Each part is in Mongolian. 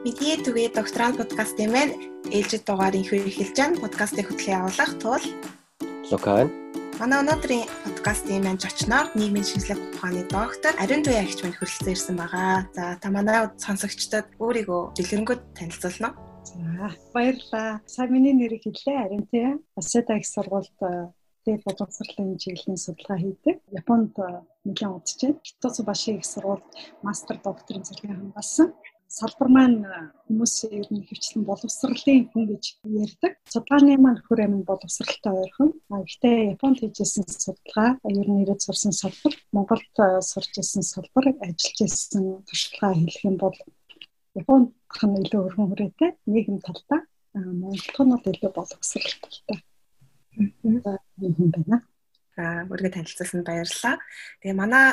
Мэдээ түгээ докторант подкаст юм байна. Ээлжид дугаарыг хөрөглөж байна. Подкастыг хөтлөн явуулах тул Лукан. Манай өнөөдрийн подкастын маань очноор нийгмийн шинжилгээ ухааны доктор Ариун Туяа агч мань хүрэлцэн ирсэн байгаа. За та манай сонсогчдод өөрийгөө дэлгэрэнгүй танилцуулна уу? За баярлалаа. Сайн миний нэрийг хэллээ Ариун Туяа. Асета их сургуульд тэгээд боловсролын чиглэлийн судалгаа хийдэг. Японд нэлээд удажээ. Китоцу баши их сургуульд мастер докторийн зэрэглээ хамгаалсан салбар маань хүмүүс ер нь хөвчлэн боловсролын хүн гэж ярьдаг. Судалгааны маань хөр амин боловсролтой ойрхон. А гэхдээ Японд хийжсэн судалгаа ер нь ирээд сурсан салбар, Монголд сурч ирсэн салбар, ажиллаж ирсэн туршлагаа хэлэх юм бол Японд хан илүү өргөн хүрээтэй нийгэм талдаа Монголд нь илүү байна. Аа, бүргээ танилцуулсанд баярлалаа. Тэгээ манай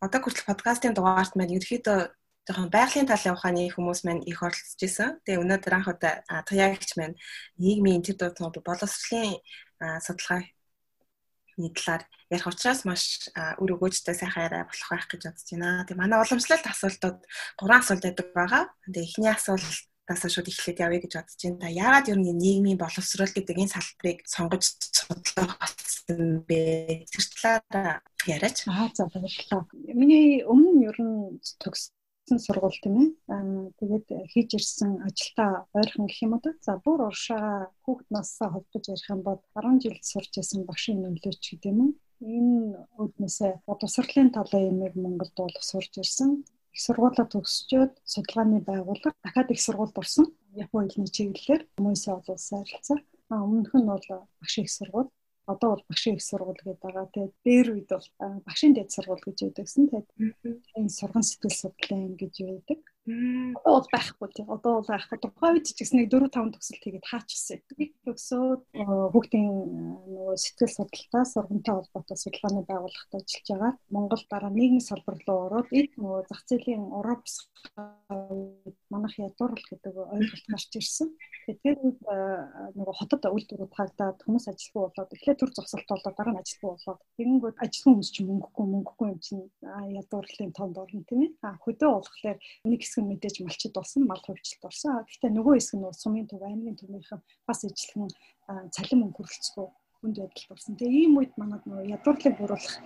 одоо хүртэл подкастын дугаарт маань ерөөхдөө жоохон байгалийн талын ухааны хүмүүс маань их оролцож исэн. Тэгээ өнөөдөр анх удаа туягч маань нийгмийн тэр дуудлага боловсролын судалгааны талаар ярих учраас маш үр өгөөжтэй сайхан яриа болох байх гэж бодож байна. Тэгээ манай уламжлалт асуултууд гурван асуулт байдаг байгаа. Тэгээ эхний асуулт тасаа шууд эхлээд явъя гэж бодож байна. Яагаад ер нь нийгмийн боловсрол гэдэг энэ салбарыг сонгож судлах болсон бэ? Тэр талаар яриач. Аа за баярлалаа. Миний өмнө ер нь төгс сургууль тийм ээ. Тэгээд хийж ирсэн ажилдаа ойрхон гэх юм уу да. За бүр уршаа хүүхд нассаа холбож ярих юм бол 10 жил сурч байсан багшийн нөлөөч гэдэг юм уу. Энэ үүднээсээ боловсролын талын юмыг Монголд бол сурч ирсэн. Их сургуулаа төгсчөөд судалгааны байгууллага дахиад их сургуульд орсон. Японы хэлний чиглэлээр хүмүүсээ олуулсан харилцаа. А өмнөх нь бол багшийн их сургууль одоо бол багшийн их сургууль гэдэг байгаа. Тэгээд дээр үед бол багшийн дэд сургууль гэж ядагсан. Тэгээд энэ сурган сэтгэл судлалын гэж байдаг. Одоо байхгүй тийм. Одоо бол байхгүй. Тухайн үед ч гэсэн нэг 4 5 төгсөлт хийгээд хаачихсан. Төгсөөд хүүхдийн нөгөө сэтгэл судлалтаа сургамтай холбоотой судалгааны байгууллагад ажиллаж байгаа. Монгол дараа нийгмийн салбар руу ороод эд нөгөө зах зээлийн ураа босгох манайх ядуурл гэдэг ойлголт гарч ирсэн. Тэгэхээр үед нөгөө хотод үйлдвэрүүд хаагдаад хүмүүс ажилгүй болоод эхлээд төр зогсолт болоод дараа нь ажилгүй болоод тэгэнгүүт ажилгүй хүмүүс чинь мөнгөгүй мөнгөгүй юм чинь ядуурлын тоонд орно тийм ээ. А хөдөө болохоор нэг хэсэг нь мэдээж малчид болсон, мал хувьчлалт орсон. Гэхдээ нөгөө хэсэг нь сумын төв, аймгийн төвийнхэн бас ижилхэн цалин мөнгө хөрөлцгөө хүнд байдалд орсон. Тэгээ ийм үед манад нөгөө ядуурлыг буруулах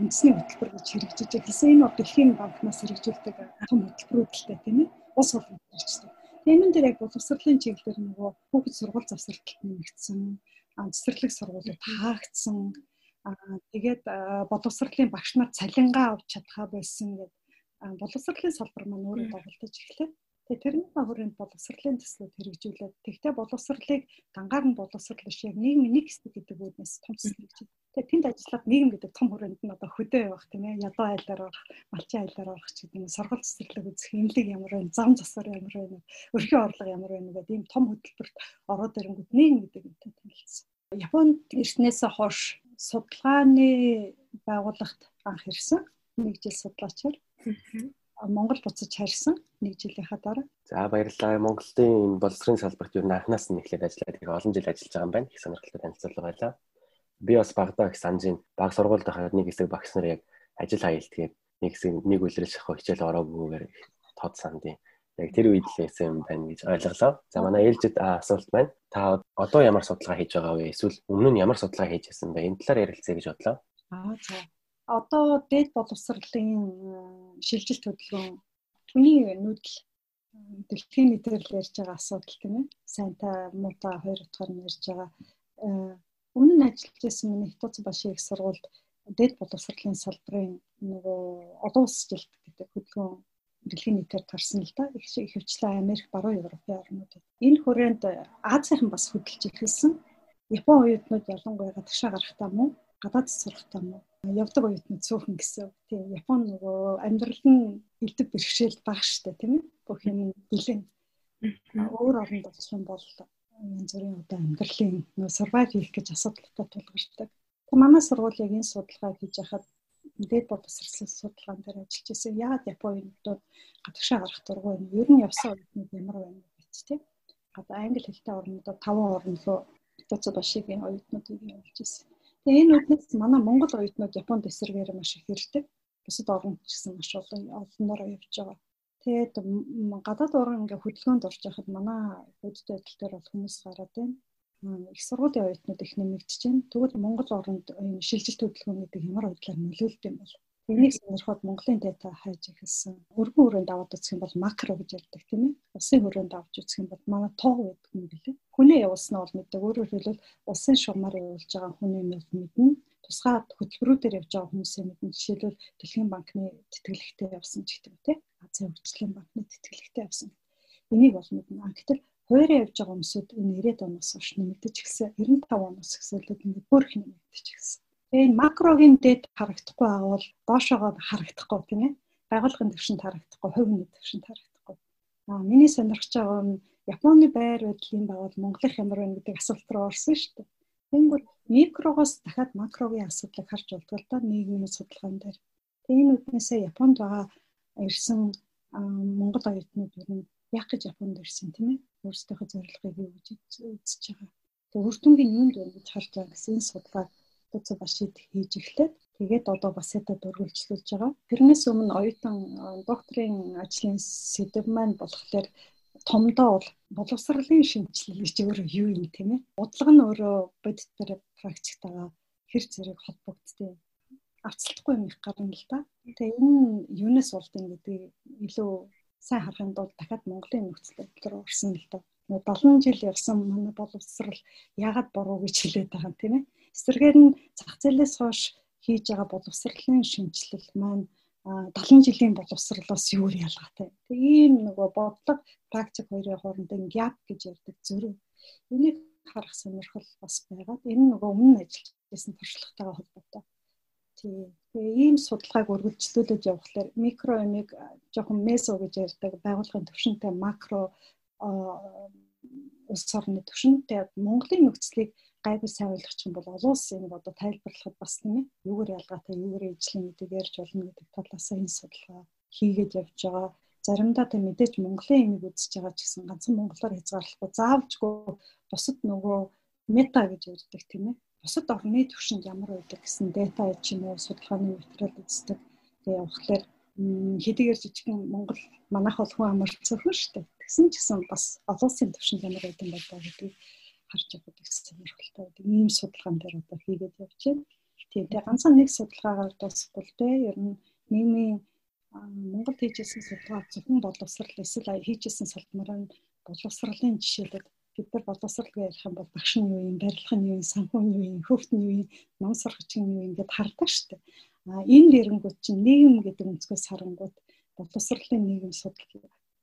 үндэсний хөтөлбөр гэж хэрэгжиж байсан. Энэ бол дэлхийн банкнаас хэрэгжүүлдэг том хөтөлбөрүүдтэй тийм ээ. Ус хол хэрэгждэг. Тэмэн дээр яг боловсролын чиглэлээр нөгөө хүүхэд сургууль завсралтад нэмэгдсэн, цэцэрлэг сургуулиуд хаагдсан. Аа тэгээд боловсролын багш нар цалингаа авч чадхаа байсан гэдэг боловсролын салбар маань өөрөө доголдож эхлэв. Тэгээ тэрний хүрээнд боловсролын төслүүд хэрэгжүүлээд тэгтээ боловсролыг дангаар нь боловсрол биш яг нийгмийн нэг хэсэг гэдэг үүднээс том төсөл хэрэгжиж. Тэгээ тэнд ажиллаад нийгэм гэдэг том хүрээнд нь одоо хөдөө явах тийм ээ ядуу айлаар авах, малчин айлаар авах ч гэдэг нь сургууль цэцэрлэг үзэх, имлэг ямар вэ, зам засвар ямар вэ, өрхийн орлого ямар вэ гэдэг ийм том хөтөлбөрт ороод ирэнгүүт нийгэм гэдэг юмтай танилцсан. Японд ирснээс хойш судалгааны байгууллагт анх ирсэн. Нэг жил судлаачаар Монгол буцаж харьсан нэг жилийнхаа дараа. За баярлалаа. Монголын боловсрын салбарт юу анханаас нь эхлээд ажиллаад их олон жил ажиллаж байгаа юм байна. Их сонирхолтой танилцуулга байлаа. Би бас багадаа их санджийн баг сургуульд хахад нэг хэсэг багш нар яг ажил хаялтгээд нэг хэсэг нэг үлрэл шахах хичээл ороогүйгээр тод сандын. Яг тэр үед л байсан юм байна гэж ойлголоо. За манай ээлжид асуулт байна. Та одоо ямар судалгаа хийж байгаа вэ? Эсвэл өмнө нь ямар судалгаа хийж байсан бэ? Энэ талаар ярилцъя гэж бодлоо. Аа за одоо дээд боловсролын шилжилт хөдөлгөөн түүний нүүдэл дэлхийн мэдээлэл ярьж байгаа асуудал тийм ээ. Сайнтай муутай хоёр утгаар нь ярьж байгаа. Өмнө нь ажиллаж байсан миний башийн их сургуульд дээд боловсролын салбарын нөгөө олон улс жилт гэдэг хөдөлгөөн дэлхийн нийтээр тарсан л да. Их хөвчлээ Америк, баруун Европын орнуудад. Энэ хүрээнд Азийн бас хөдөлж эхэлсэн. Япон оюутнууд ялангуяа гадагшаа гарахтаа мөн гадаад сурахтаа мөн явдаг оюутнууд цөөхөн гэсэн. Тийм Япон нөгөө амьдрал нь элдв бэрхшээл бага штэ тийм ээ. Бүх юм бүлээн. Өөр оронд очих юм бол янз бүрийн одоо амьдралын нөгөө survive хийх гэж асуудалтай тулгардаг. Манай сургуулийг энэ судалгаа хийж яхад дээд боловсролын судалгаан дээр ажиллаж байсан. Яагаад Японоодод гадагшаа гарах дургүй юм? Ер нь явсан оюутнууд ямар байна гэж тийм. Одоо англи хэлтэй орнуудад таван орн руу Токио башигийн оюутнуудыг явуулж ирсэн. Тэгээ энэ үднээс манай Монгол оюутнууд Японд эсэргээр маш их ирдэг. Бусад орнд ч гэсэн маш олон олноор явж байгаа. Тэгээд гадаад уран ингээ хөдөлгөөнд орж яхад манай хөдөлгөөн адил дээр бол хүмүүс гараад байна. Их сургуулийн оюутнууд их нэмэгдэж байна. Тэгвэл Монгол оронд энэ шилжилт хөдөлгөөн гэдэг ямар байдлаар нөлөөлдөг юм бол Энийг сонирхоод Монголын дата хайж ихэлсэн. Өргөн хүрээнд аваад үзэх юм бол макро гэж ярьдаг тийм ээ. Улсын хүрээнд авч үзэх юм бол манай тоо гэдэг юм билээ. Хүний явуулснаа бол мэддэг. Өөрөөр хэлбэл улсын шугамаар явуулж байгаа хүний мэд мэднэ. Тусгай хөтөлбөрүүдээр явж байгаа хүмүүсийн мэднэ. Жишээлбэл Дэлхийн банкны тэтгэлэгтэй явсан ч гэдэг тийм ээ. Азийн хөгжлийн банкны тэтгэлэгтэй явсан. Энийг бол мэднэ. Гэтэл хуурай явж байгаа хүмүүсүүд энэ 90-ад оноос хойш нэмэгдэж гисэн 95 оноос эхлээд ингээд бүр их нэмэгдэж гисэн. Тэгээ энэ макрогийн дэд харагдахгүй авал доошоогоо харагдахгүй тийм ээ. Байгууллагын төвшөнд харагдахгүй, хувийн төвшөнд харагдахгүй. Аа миний сонирхож байгаа нь Японы байр байдал юм байвал Монголын ямар вэ гэдэг асуулт руу орсон шүү дээ. Тэнгүүр микрогоос дахиад макрогийн асуудлыг харж болдог л да нийгмийн судалгаан дээр. Тэгээ энэ үднээсээ Японд байгаа ирсэн Монгол оюутнууд ер нь яг гэж Японд ирсэн тийм ээ. Өөрсдийнхөө зорилгыг юу гэж үзэж байгаа. Тэгээ үр дүнгийн юунд вэ гэж харж байгаа гэсэн судалгаа Буцаа башид хийж эхлээд тэгээд одоо бас ята дөрвөлжлүүлж байгаа. Тэрнээс өмнө оюутан докторийн ажлын сэдэв маань болохоор томдоо бол боловсролын шинжилгээ гэж өөрөө юу юм тийм ээ. Бодлого нь өөрөө бодит дээр практиктагаа хэр зэрэг холбогдсон авцалтахгүй юм их гарна л да. Тэгээ энэ юунаас болдгийг гэдэг илүү сайн харахын тулд дахиад Монголын нөхцөл байдал руу орсон л да. 70 жил явсан манай боловсрал ягаад буруу гэж хэлээд байгаа юм тийм ээ. Эсвэргээр нь зах зээлээс хойш хийж байгаа боловсролын шинжилэл маань 70 жилийн боловсролоос юур ялгаатай. Тэг ийм нөгөө бодлого практик хоёрын хооронд gap гэж ярьдаг зөрүү. Энийг харах сонирхол бас байгаад энэ нөгөө өмнө ажиллаж байсан туршлагатайгаа холбоотой. Тэгээ ийм судалгааг үргэлжлүүлээд явхлаар микро эмиг жоохон месо гэж ярьдаг байгууллагын төвшөнтэй макро улс орны төвшөнтэй Монголын нөхцөлийг гайгүй сайн ойлгох юм бол олон улсын нэг одоо тайлбарлахад бас тийм ээ юугаар ялгаатай юугаар ижлэн гэдэг ярьж болно гэдэг талаас энэ судалгаа хийгээд явж байгаа. Заримдаа тэ мэдээж Монголын энийг үзэж байгаа ч гэсэн ганцхан монголоор хязгаарлахгүй заавчгүй бусад нөгөө мета гэж ярьдаг тийм ээ. Бусад орны төвшөнд ямар байдаг гэсэн дата ч юм уу судалгааны материал үздэг. Тэгээ явахлаар хэдийгээр жижигхэн Монгол манайх бол хүн амарцсан шүү дээ. Тэгсэн ч гэсэн бас олон улсын төвшөнд ямар байдаг юм харж явах их сонирхолтой байдаг. Ийм судалгаан дээр одоо хийгээд явж байна. Тийм тэгээ ганцхан нэг судалгаагаар дуусахгүй дээ. Ер нь нийгмийн Монгол хийжсэн судалгаа зөвхөн боловсрал эсвэл хийжсэн салбараар нь боловсролын жишээлүүд бид нар боловсрал гэж ярих юм бол багш нь юу юм, барилга нь юу юм, санхүү нь юу юм, хөвгт нь юу юм, ном сургач нь юу юм гэдээ хардаг шүү дээ. А энэ дэрэнгүүд чинь нийгэм гэдэг өнцгөөс харангууд боловсролын нийгэм судал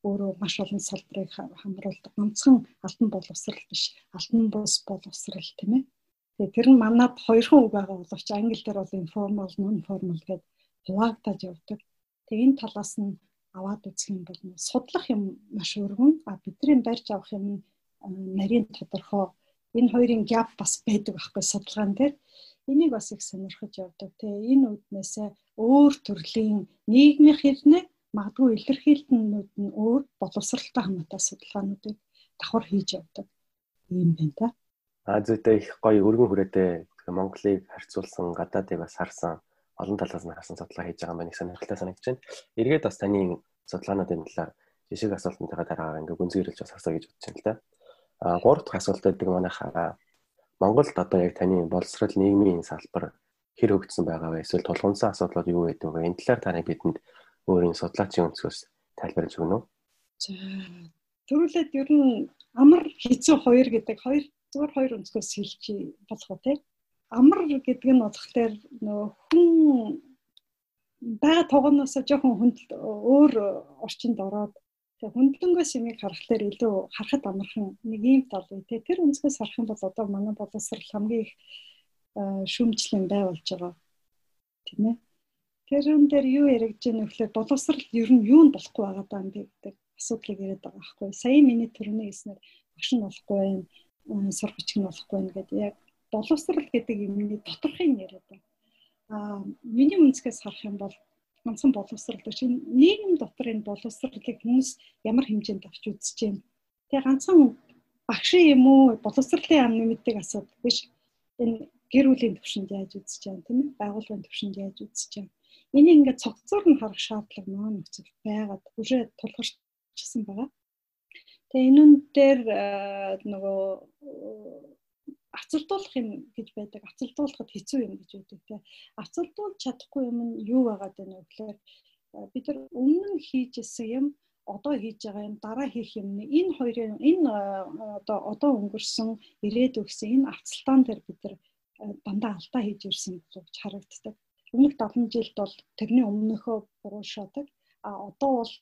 өөрөө маш олон салбарыг хамруулдаг. Ганцхан алтан боловсрал биш, алтан бус боловсрал тийм ээ. Тэгээ тэр нь манад хоёрхан үг байгаа боловч англи дээр бол informal, non-formal гэдэг хуваагдаж явдаг. Тэгээ энэ талаас нь аваад үзэх юм бол судлах юм маш өргөн. А бидний барьж авах юм нарийн тодорхой энэ хоёрын gap бас байдаг байхгүй судалгаан дээр. Энийг бас их сонирхож явдаг. Тэгээ энэ үднээсээ өөр төрлийн нийгмийн хэрнээ магадгүй илэрхийлтнүүд нь өөр боловсралтай хамаатай судалгаануудыг давхар хийж явдаг юм байна та. А зүйтэй их гоё өргөн хүрээтэй Монголыг харьцуулсан гадаадыг бас харсан олон талаас нь харсан судалгаа хийж байгаа маань их сонирхолтой санагдаж байна. Эргээд бас таны судалгаануудын талаар жишээ асуултантайгаа дараа ингээ гүнзгийрэлж бас асуу гэж бодож байна л да. А гурав дахь асуулт гэдэг манайхаа Монголд одоо яг таны боловсрал нийгмийн салбар хэр хөгжсөн байгаа вэ? Эсвэл тулгунсан асуудлууд юу байдаг вэ? Энэ талаар та бидэнд өөрийн судлаачийн өнцгөөс тайлбарлаж өгнө үү? За төрүүлээд ер нь амар хэцүү хоёр гэдэг хоёр зүгээр хоёр өнцгөөс хэлж болох уу те. Амар гэдэг нь болохоор нөө хүн бага тогооноос жоохон хүнд өөр орчинд ороод тэг хөндлөнгөөс юмыг харахаар илүү харахад амархан нэг юм тал үү те. Тэр өнцгөөс харах юм бол одоо манай боловсрал хамгийн их шүүмжлэн байгуулж байгаа тийм ээ Тэрэн дээр юу яригдж байна вэ гэхээр боловсрал ер нь юу нь болохгүй байгаа даа гэдэг асуудлыг яриад байгаа байхгүй. Сая миний төрөний хэлснээр багш нь болохгүй байна, сургач нь болохгүй байна гэдэг яг боловсрал гэдэг юмны доторхын яриад байна. Аа миний үнцгээс харах юм бол ганцхан боловсрал биш нийгэм дотор энэ боловсралыг хүмүүс ямар хэмжээнд авч үзэж байна. Тэгээ ганцхан багш юм уу боловсролын ам нэмэгдэг асуудал биш. Энэ гэр бүлийн төвшөнд яаж үзэж байгаа юм тийм ээ байгууллагын төвшөнд яаж үзэж байгаа Энийг ингээд цогцоор нь харах шаардлага нөө нөхцөл байгаад үрээ тулгарчсан байгаа. Тэгээ энүүн дээр нөгөө ацалдуулах юм гэж байдаг. Ацалдуулахад хэцүү юм гэж байдаг те. Ацалдуулж чадахгүй юм нь юу байгаад байна вэ гэхээр бид нар өмнө нь хийжсэн юм одоо хийж байгаа юм дараа хийх юм энэ хоёрын энэ одоо одоо өнгөрсөн ирээд өгсөн энэ авцалтаан дээр бид нар дандаа алдаа хийж ирсэн гэж харагддаг. Өмнөх 7 жилд бол тэрний өмнөхөө буруушаадаг. А одоо бол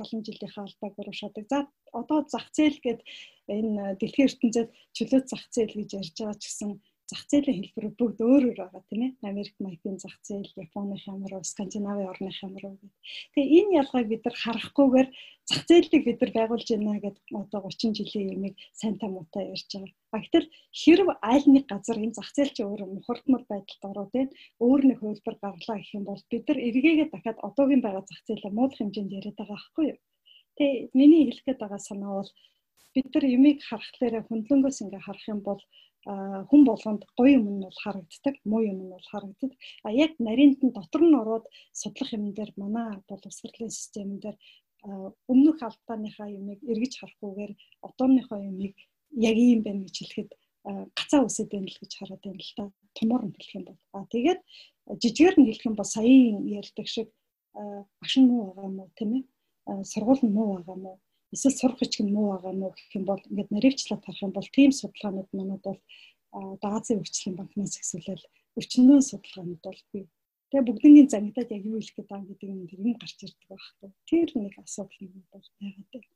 7 жилийнхаа алдааг буруушаадаг. За одоо зах зээл гээд энэ дэлхийн ертөнцид чөлөөт зах зээл гэж ярьж байгаа ч гэсэн зах зээлийн хэлбэр бүгд өөр өөр байгаа тийм ээ. Америк, Майкын зах зээл, Японы хямруу, Скандинавын орны хямруу гэдэг. Тэгээ энэ ялгааг бид нар харахгүйгээр зах зээлийг бид нар байгуулж байна гэдэг одоо 30 жилийн юмыг сайн та муутай ярьж байгаа. А гэтэл хэрв аль нэг газар энэ зах зээл чи өөр мухардмал байдалд ороод байна. Өөр нэг хөлбөр гарлаа гэх юм бол бид нар эргээгээ дахиад одоогийн байгаа зах зээлээ муудах хэмжээнд яриад байгаа байхгүй юу? Тэгээ миний хэлэх гээд байгаа санаа бол бид нар юмыг харахлаараа хөндлөнгөөс ингээ харах юм бол хүн болгонд гоё юм нь бол харагддаг, муу юм нь бол харагддаг. А яг нарийнт нь дотор нь ороод судлах юм дээр манай боловсролын систем дээр өмнөх алдааныхаа юмыг эргэж харахгүйгээр одооныхоо юмыг яг ийм байна гэж хэлэхэд гацаа үсэд байна л гэж хараад байна л та. Томор нь хэлэх юм бол. А тэгээд жижигээр нь хэлэх юм бол саяын ярьдаг шиг машин муу байгаа мó тийм ээ. Сургууль нь муу байгаа мó эсвэл сурах бичиг нь муу байгаа мó гэх юм бол ингээд наривчлаад харах юм бол тийм судалгаанууд манад бол даазын өвчлөлийн банкнаас ихсүүлэл өчнөө судалгаанууд бол бий. Тэгээ бүгднийг зангидаад яг юу хэлэх гэдэг гэдэг юм тэр юм гарч ирдэг байхгүй. Тэр нэг асуудал юм бол байгаад байна.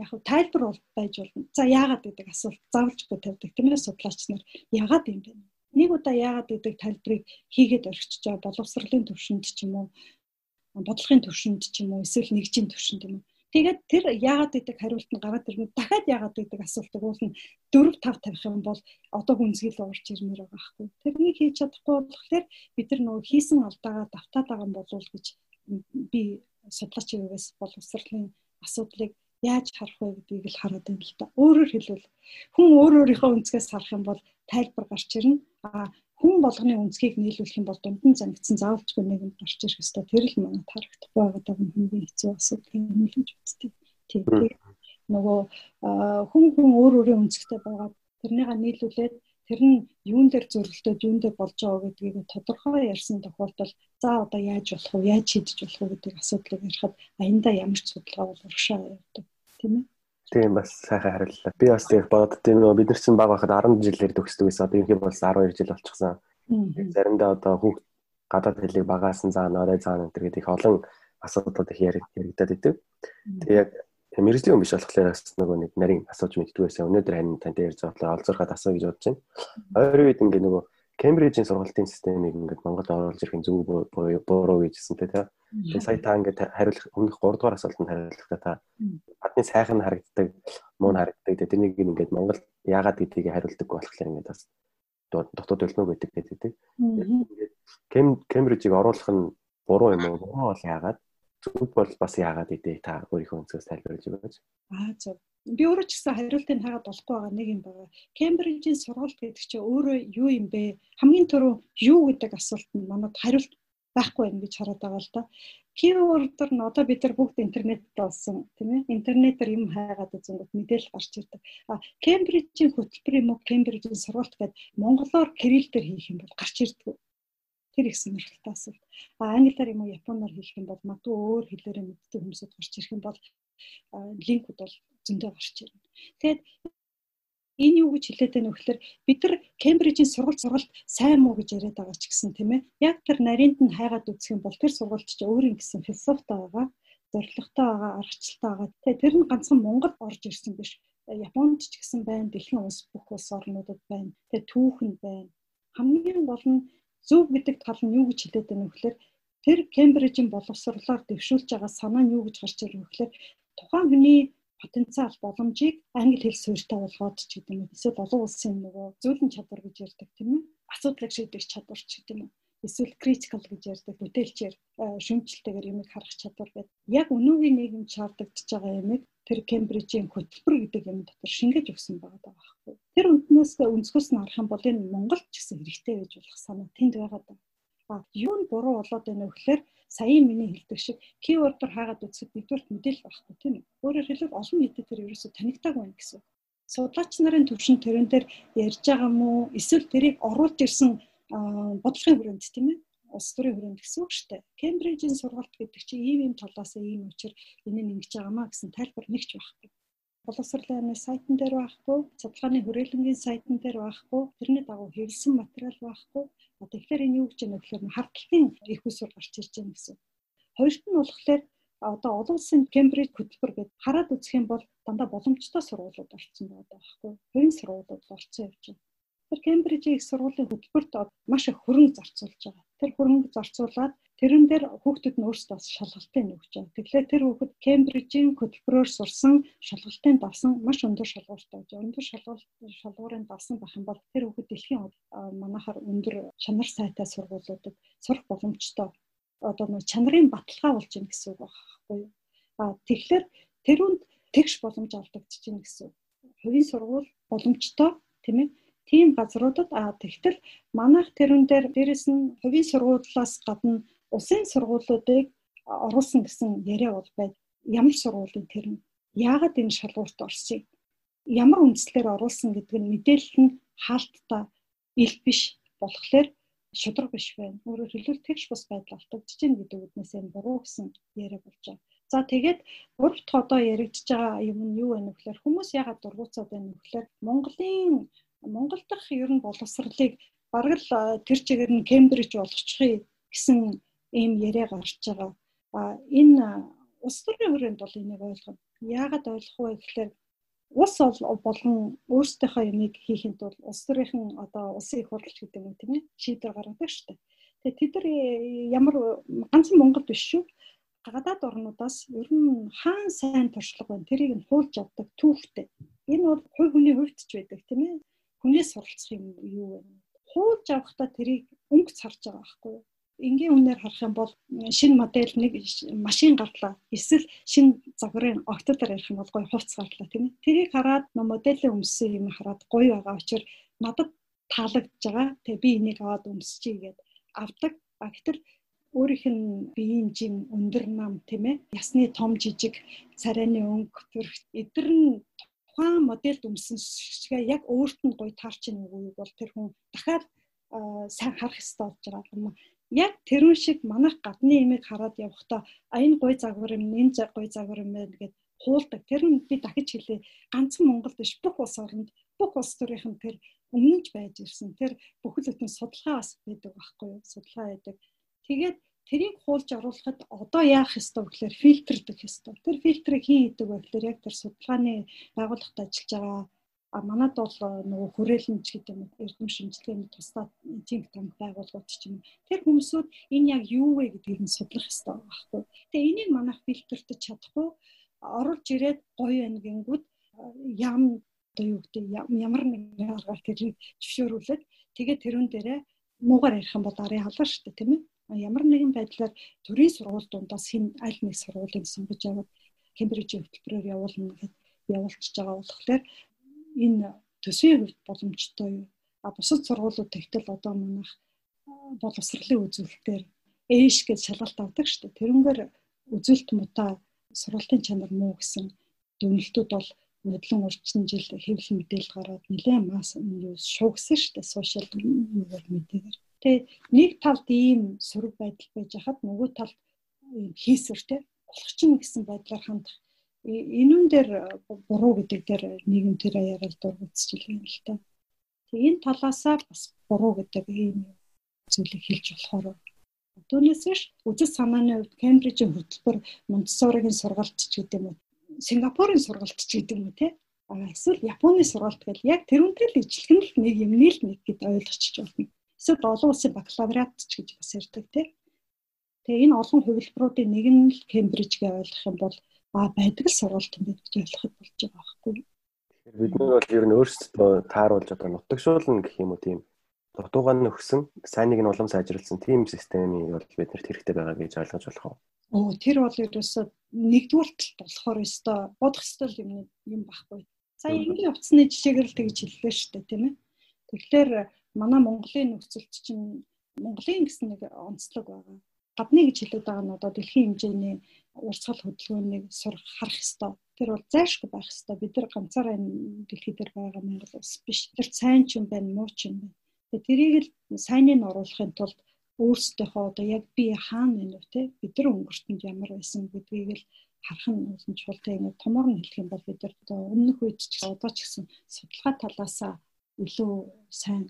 Яг хөө тайлбар бол байж болно. За яагаад гэдэг асуулт заавалжгүй тавьдаг. Тиймээс судлаач нар яагаад юм бэ? Нэг удаа яагаад гэдэг тайлбарыг хийгээд байгаа боловсролын төвшөнд ч юм уу бодлогын төвшөнд ч юм уу эсвэл нэгжийн төвшөнд юм уу Тэгээд тэр яагаад гэдэг хариулт нь гараад ирнэ. Дахиад яагаад гэдэг асуултыг уулна 4 5 тавих юм бол одоо хүнсгэл уурч ирмээр байгаа байхгүй. Тэрнийг хийж чадахгүй болохоор бид нар нөгөө хийсэн алдаагаа давтаад байгаа юм болов гэж би судлаач юугаас боловсролын асуудлыг яаж харах вэ гэдгийг л хараад байна л да. Өөрөөр хэлбэл хүн өөр өөрийнхөө өнцгөөс харах юм бол тайлбар гарч ирнэ. А хүн болгоны өнцгийг нийлүүлэх юм бол дунд нь замигдсан заавалчгүй нэг юм гарч ирэх ёстой. Тэр л манайд харагдахгүй байгаа даа хамгийн хэцүү асуудал юм л гэж үздэг. Тийм. Нөгөө хүн хүн өөр өөрийн өнцгтэй байгаа тэрнийга нийлүүлээд тэр нь юун дээр зөрөлдөд юун дээр болж байгаа гэдгийг тодорхой ярьсан тохиолдолд за одоо яаж болох вэ? Яаж шийдэж болох вэ гэдэг асуудлыг ярихад аяндаа ямар ч судалгаа бол урагшаа явдаг. Тийм ээ. Тийм бас сайхан хариуллаа. Би бас тийм боддtiin нөгөө бид нар чинь баг байхад 10 жилээр төгсдөг гэсэн. Одоо ерөнхийдөө бас 12 жил болчихсон. Заримдаа одоо хүүхд гадаад хэлийг багаасан заана, орой заана гэдэг их олон асуудлууд их яригдаад идэв. Тэгээ яг мэрэгжлийн хүн биш болохоор бас нөгөө нэг нарийн асууж мэддэг байсан. Өнөөдөр харин тантай ярьж байгаа болохоор олзуурхад асуу гэж бодож байна. Ойрын үед ингээ нөгөө Кембрижийн сургалтын системийг ингээд Монголд оруулж ирэх зөв буруу гэжсэн тэ. Тэгээ сая та ингээд хариулах өмнөх 3 дугаар асуултанд хариулахдаа та адны сайхан харагддаг, муу харагддаг. Тэрнийг ингээд Монгол яагаад гэдгийг хариулдаг болохоор ингээд бас дотоод өлмөг байдаг гэдэг. Ингээд Кембрижийг оруулах нь буруу юм уу? Буруу бол яагаад? Зөв бол бас яагаад гэдэг та өөрийнхөө өнцгөөс тайлбарлаж өгөөч. Аа зөв. Би өөрөө ч гэсэн хариултыг хагаад болохгүй байгаа нэг юм байна. Кембрижийн сургалт гэдэг чинь өөрөө юу юм бэ? Хамгийн түрүү юу гэдэг асуулт нь манад хариулт байхгүй байх гэж хараад байгаа л да. Keyword-ор нь одоо бид нар бүгд интернетд болсон тийм ээ. Интернетээр юм хайгаад үзэнгүүт мэдээлэл гарч ирдэг. А Кембрижийн хөтөлбөр юм уу Кембрижийн сургалт гэдэг монголоор кириллээр хийх юм бол гарч ирдэг. Тэр их сонирхолтой асуулт. А англиар юм уу японоор хийх юм бол магадгүй өөр хэлээрээ мэддэг хүмүүсд гарч ирэх юм бол линкүүд бол зөндөө гарч ирнэ. Тэгээд энэ юу гэж хэлээд байна вэ гэхээр бид нар Кембрижийн сургалт сургалт сайн муу гэж яриад байгаа ч гэсэн тийм ээ. Яг тэр нарийнт нь хайгаад үзэх юм бол тэр сургалт чинь өөрийн гэсэн философитой байгаа, зорилготой байгаа, аргачлалтай байгаа. Тэгээ тэр нь ганцхан Монгол орж ирсэн биш. Японд ч гэсэн байна, дэлхийн улс бүх улс орнуудад байна. Тэгээ түүхэн байна. Хамгийн гол нь зөв гэдэг тал нь юу гэж хэлээд байна вэ гэхээр тэр Кембрижийн боловсрлоор дэвшүүлж байгаа санаа нь юу гэж гарч ирэх вэ гэхээр тухайн хүний потенциал боломжийг англи хэл суурьтай болгоод ч гэдэг юм. Эсвэл олон улсын нөгөө зөөлөн чадвар гэж ярьдаг тийм ээ. Асуудлыг шийдэх чадвар ч гэдэг юм. Эсвэл critical гэж ярьдаг бүтээлчээр шүмжлэлтэйгээр юмыг харах чадвар гэдэг. Яг өнөөгийн нийгэм шаардлагач байгаа юмыг тэр Кембрижийн хөтөлбөр гэдэг юм дотор шингээж өгсөн байгаа байхгүй. Тэр үнднээс өнцгөөс нь харах юм бол энэ Монголд ч гэсэн хэрэгтэй байж болох санаа тэнд байгаа даа. Юу нь буруу болоод байна вэ гэхээр саяын миний хэлдэг шиг keyword-оор хаагаад үзэхэд нэгдүгээр мэдээлэл байхгүй тийм үү. Өөрөөр хэлбэл олон нийтэд тэр ерөөсө танигтаагүй байна гэсэн. Судлаач нарын төвшин тэрэн дээр ярьж байгаа мó эсвэл тэрийг оруулж ирсэн бодлогын хүрээнд тийм ээ улс төрийн хүрээнд гэсэн үг шүү дээ. Кембрижийн сургалт гэдэг чинь ийм ийм талаас ийм учир энэ нь ингэж байгаамаа гэсэн тайлбар нэгч байхгүй боловсролын амны сайтн дээр байхгүй, судалгааны хүрээлэнгийн сайтн дээр байхгүй, тэрний дагуу хэвлсэн материал байхгүй. Тэгэхээр энэ юу гэж юм бэ гэхээр хардлагын их усур гарч ирж байгаа гэсэн. Хоёрт нь болохоор одоо олон улсын Кембриж хөтөлбөр гэдэг хараад үзэх юм бол дандаа боломжтой сургуулиуд орсон байгаа байхгүй. Хувийн сургуулиуд орсон явж байна. Тэр Кембрижийн их сургуулийн хөтөлбөрт маш их хөрөнгө зарцуулж байгаа. Тэр хөрөнгө зарцуулаад тэрэн дээр хүүхдүүд нь өөрсдөө шалгалтын нөгж байгаа. Тэгэхээр тэр хүүхэд Кембрижийн хөтөлбөрөөр сурсан шалгалтын давсан маш өндөр шалгууртай гэж. Өндөр шалгуулт шалгуурын давсан байх юм бол тэр хүүхэд дэлхийн манахаар өндөр чанар сайтай сургуулиудад сурах боломжтой одоо нэг чанарын баталгаа болж байна гэсэн үг байхгүй юу. А тэгэхээр тэрүүнд тэгш боломж алдагдаж байна гэсэн. Хувийн сургууль боломжтой тийм ээ тийм газруудад а тэгтэл манайх тэрэн дээр дээрэс нь хувийн сургуулиас гадна улсын сургуулиудыг оруулсан гэсэн яриа бол байд. Ямар сургуулийн тэр нь яагаад энэ шалгуурт орсыг ямар үндслээр оруулсан гэдэг нь мэдээлэл нь хаалттай ил биш болохоор шудраг биш байна. Өөрөөр хэлбэл тэгш бус байдал автагдаж байна гэдэг үднээс энэ буруу гэсэн яриа болж байгаа. За тэгээд гурав дахь одоо яригдж байгаа юм нь юу вэ гэхээр хүмүүс ягаад дургуцаад байна вэ гэхээр Монголын Монгол дахь ер нь боловсролыг бараг л тэр чигээр нь Кембриж болгочихъя гэсэн ийм яриа гарч байгаа. А энэ улс төрийн хүрээнд бол энийг ойлгоно. Яагаад ойлгох вэ гэхээр ус болгон өөрсдийнхөө ямиг хийхэд бол улс төрийнхэн одоо улсын их хурлч гэдэг юм тийм ээ шийдвэр гаргадаг шүү дээ. Тэгээ тэд нар ямар ганцхан Монгол биш шүү. Гадаад орнуудаас ер нь хаан сайн туршлага байна. Тэрийг нь хуулж авдаг түүхтэй. Энэ бол хувь хүний хувьд ч байдаг тийм ээ хүнээс суралцах юм юу вэ? Хуулж авахдаа тэрийг өнгө царж байгаа байхгүй юу? Энгийн үнээр харах юм бол шинэ модель нэг машин гарлаа. Эсвэл шинэ загварын октодор ярих юм бол гоё хувц гарлаа тийм ээ. Тэрийг хараад моделийн өмссөн юм хараад гоё байгаа учраас надад таалагдж байгаа. Тэгээ би энийг аваад өмсчихье гэд авдаг. А гэтэл өөрийнх нь биеийн жим өндөр нам тийм ээ. Ясны том жижиг царайны өнгө төрх эдгэр нь тухайн модельд өмсөн шигээ яг өөрт нь гоё таарч ийн үгүй бол тэр хүн дахиад сайн харах хэрэгтэй болж байгаа юм яг тэрүүн шиг манайх гадны имийг хараад явахдаа а энэ гой загвар юм энэ гой загвар юм байна гэд хуулдаг. Тэр нь би дахиж хэлээ. Ганцхан Монгол биш бүх улс оронд бүх улс төрийнх нь тэр өмнөж байж ирсэн. Тэр бүхэл бүтэн судалгаа бас байдаг байхгүй юу? Судалгаа байдаг. Тэгээд тэрийг хуулж оруулахад одоо яах ёстой вэ гэхээр фильтрдэх ёстой. Тэр фильтрийг хин хийдэг вэ гэхээр яг тэр судалгааны байгууллагад ажиллаж байгаа А манад бол э, нөгөө хүрээлэнч гэдэг юм эрдэм шинжилгээний тусдаа think tank байгууллагууд ч юм. Тэр хүмүүсүүд энэ яг юу вэ гэдгийг нь судлах хэрэгтэй байхгүй. Тэгээ энийг манайх фильтртэж чадахгүй оруулж ирээд гоё байна гингүүд э, ям одоо юу гэдэг ямар нэгэн аргаар тэрийг зөвшөөрүүлээд тэгээ тэрүүн дээрээ муугаар ярих юм бол арын халаа шүү дээ тийм ээ. Ямар нэгэн байдлаар төрийн сургууль дундаас хэн аль нэг сургуулийг сонгож аваад Кембрижийн хөтөлбөрөөр явуулна гэхэд явуулчихж байгаа болохоор энэ төсвийн хувьд боломжтой юу? А бусад сургуулиуд тэгтэл одоо манайх боловсролын үзүүлэлтээр ээш гэж шалгалт авдаг шүү дээ. Тэрнгээр үзүүлэлт мутаа сургалтын чанар муу гэсэн дүнэлтүүд бол мэдлэн урчин жил хэвлэл мэдээлэл гараад нэлээд мас юу шуугсан шүү дээ. Сошиал медиагаар. Тэгээ нэг талд ийм сөрөг байдал байж хахад нөгөө талд хийсвэр те болох чинь гэсэн байдлаар хандах энүүн дээр буруу гэдэг дээр нийгэм тэр яриад дургуцчихлээ юм л та. Тэг энэ талаасаа бас буруу гэдэг ийм зүйлийг хэлж болохоор Түүнээс биш үзэл санааны хувьд Кембрижийн хөтөлбөр Монтессоригийн сургалт ч гэдэг юм уу Сингапурын сургалт ч гэдэг юм уу те эсвэл Японы сургалт гэл яг тэрүүнтэй л ижилхэн л нэг юмний л нэг гэд ойлгочих болно. Эсвэл олон улсын бакалавриат ч гэж бас ярьдаг те. Тэгээ энэ олон хувилбаруудын нэг нь л Кембриж гэж ойлгох юм бол байдаг л сургалт юм байна гэж ойлгоход болж байгаа байхгүй. Тэгэхээр бид нар бол ер нь өөрсдөө тааруулж одоо нутагшуулна гэх юм уу тийм дутуугаа нөхсөн сайныг нь улам сайжруулсан тийм системийг бол биднэрт хэрэгтэй байгаа гэж ойлгож болох уу? Оо тэр бол ерөөсөө нэгдүгürt болохоор өстой бодох ёстой юм юм байхгүй. За энгийн утасны жишээгээр л тэгж хэллээ шүү дээ тийм ээ. Тэгэхээр манай Монголын нөхцөлд чинь Монголын гэсэн нэг онцлог байгаа. Гадны гэж хэлээд байгаа нь одоо дэлхийн хэмжээний урсгал хөдөлгөөнийг сурах харах ёстой. Тэр бол зайлшгүй байх ёстой. Бид нар ганцаараа энэ дэлхий дээр байгаа Монгол улс биш. Тэр сайн ч юм байна, муу ч юм байна. Тэгээ тэрийг л сайныг оруулахын тулд өөрсдийнхөө одоо яг би хаана байна вэ те бид нар өнгөртөнд ямар байсан гэдгийг л харах нь улам чухал те ингэ томор нь хэлэх юм бол бид нар одоо өмнөх үед ч одоо ч гэсэн судалгаа талаасаа илүү сайн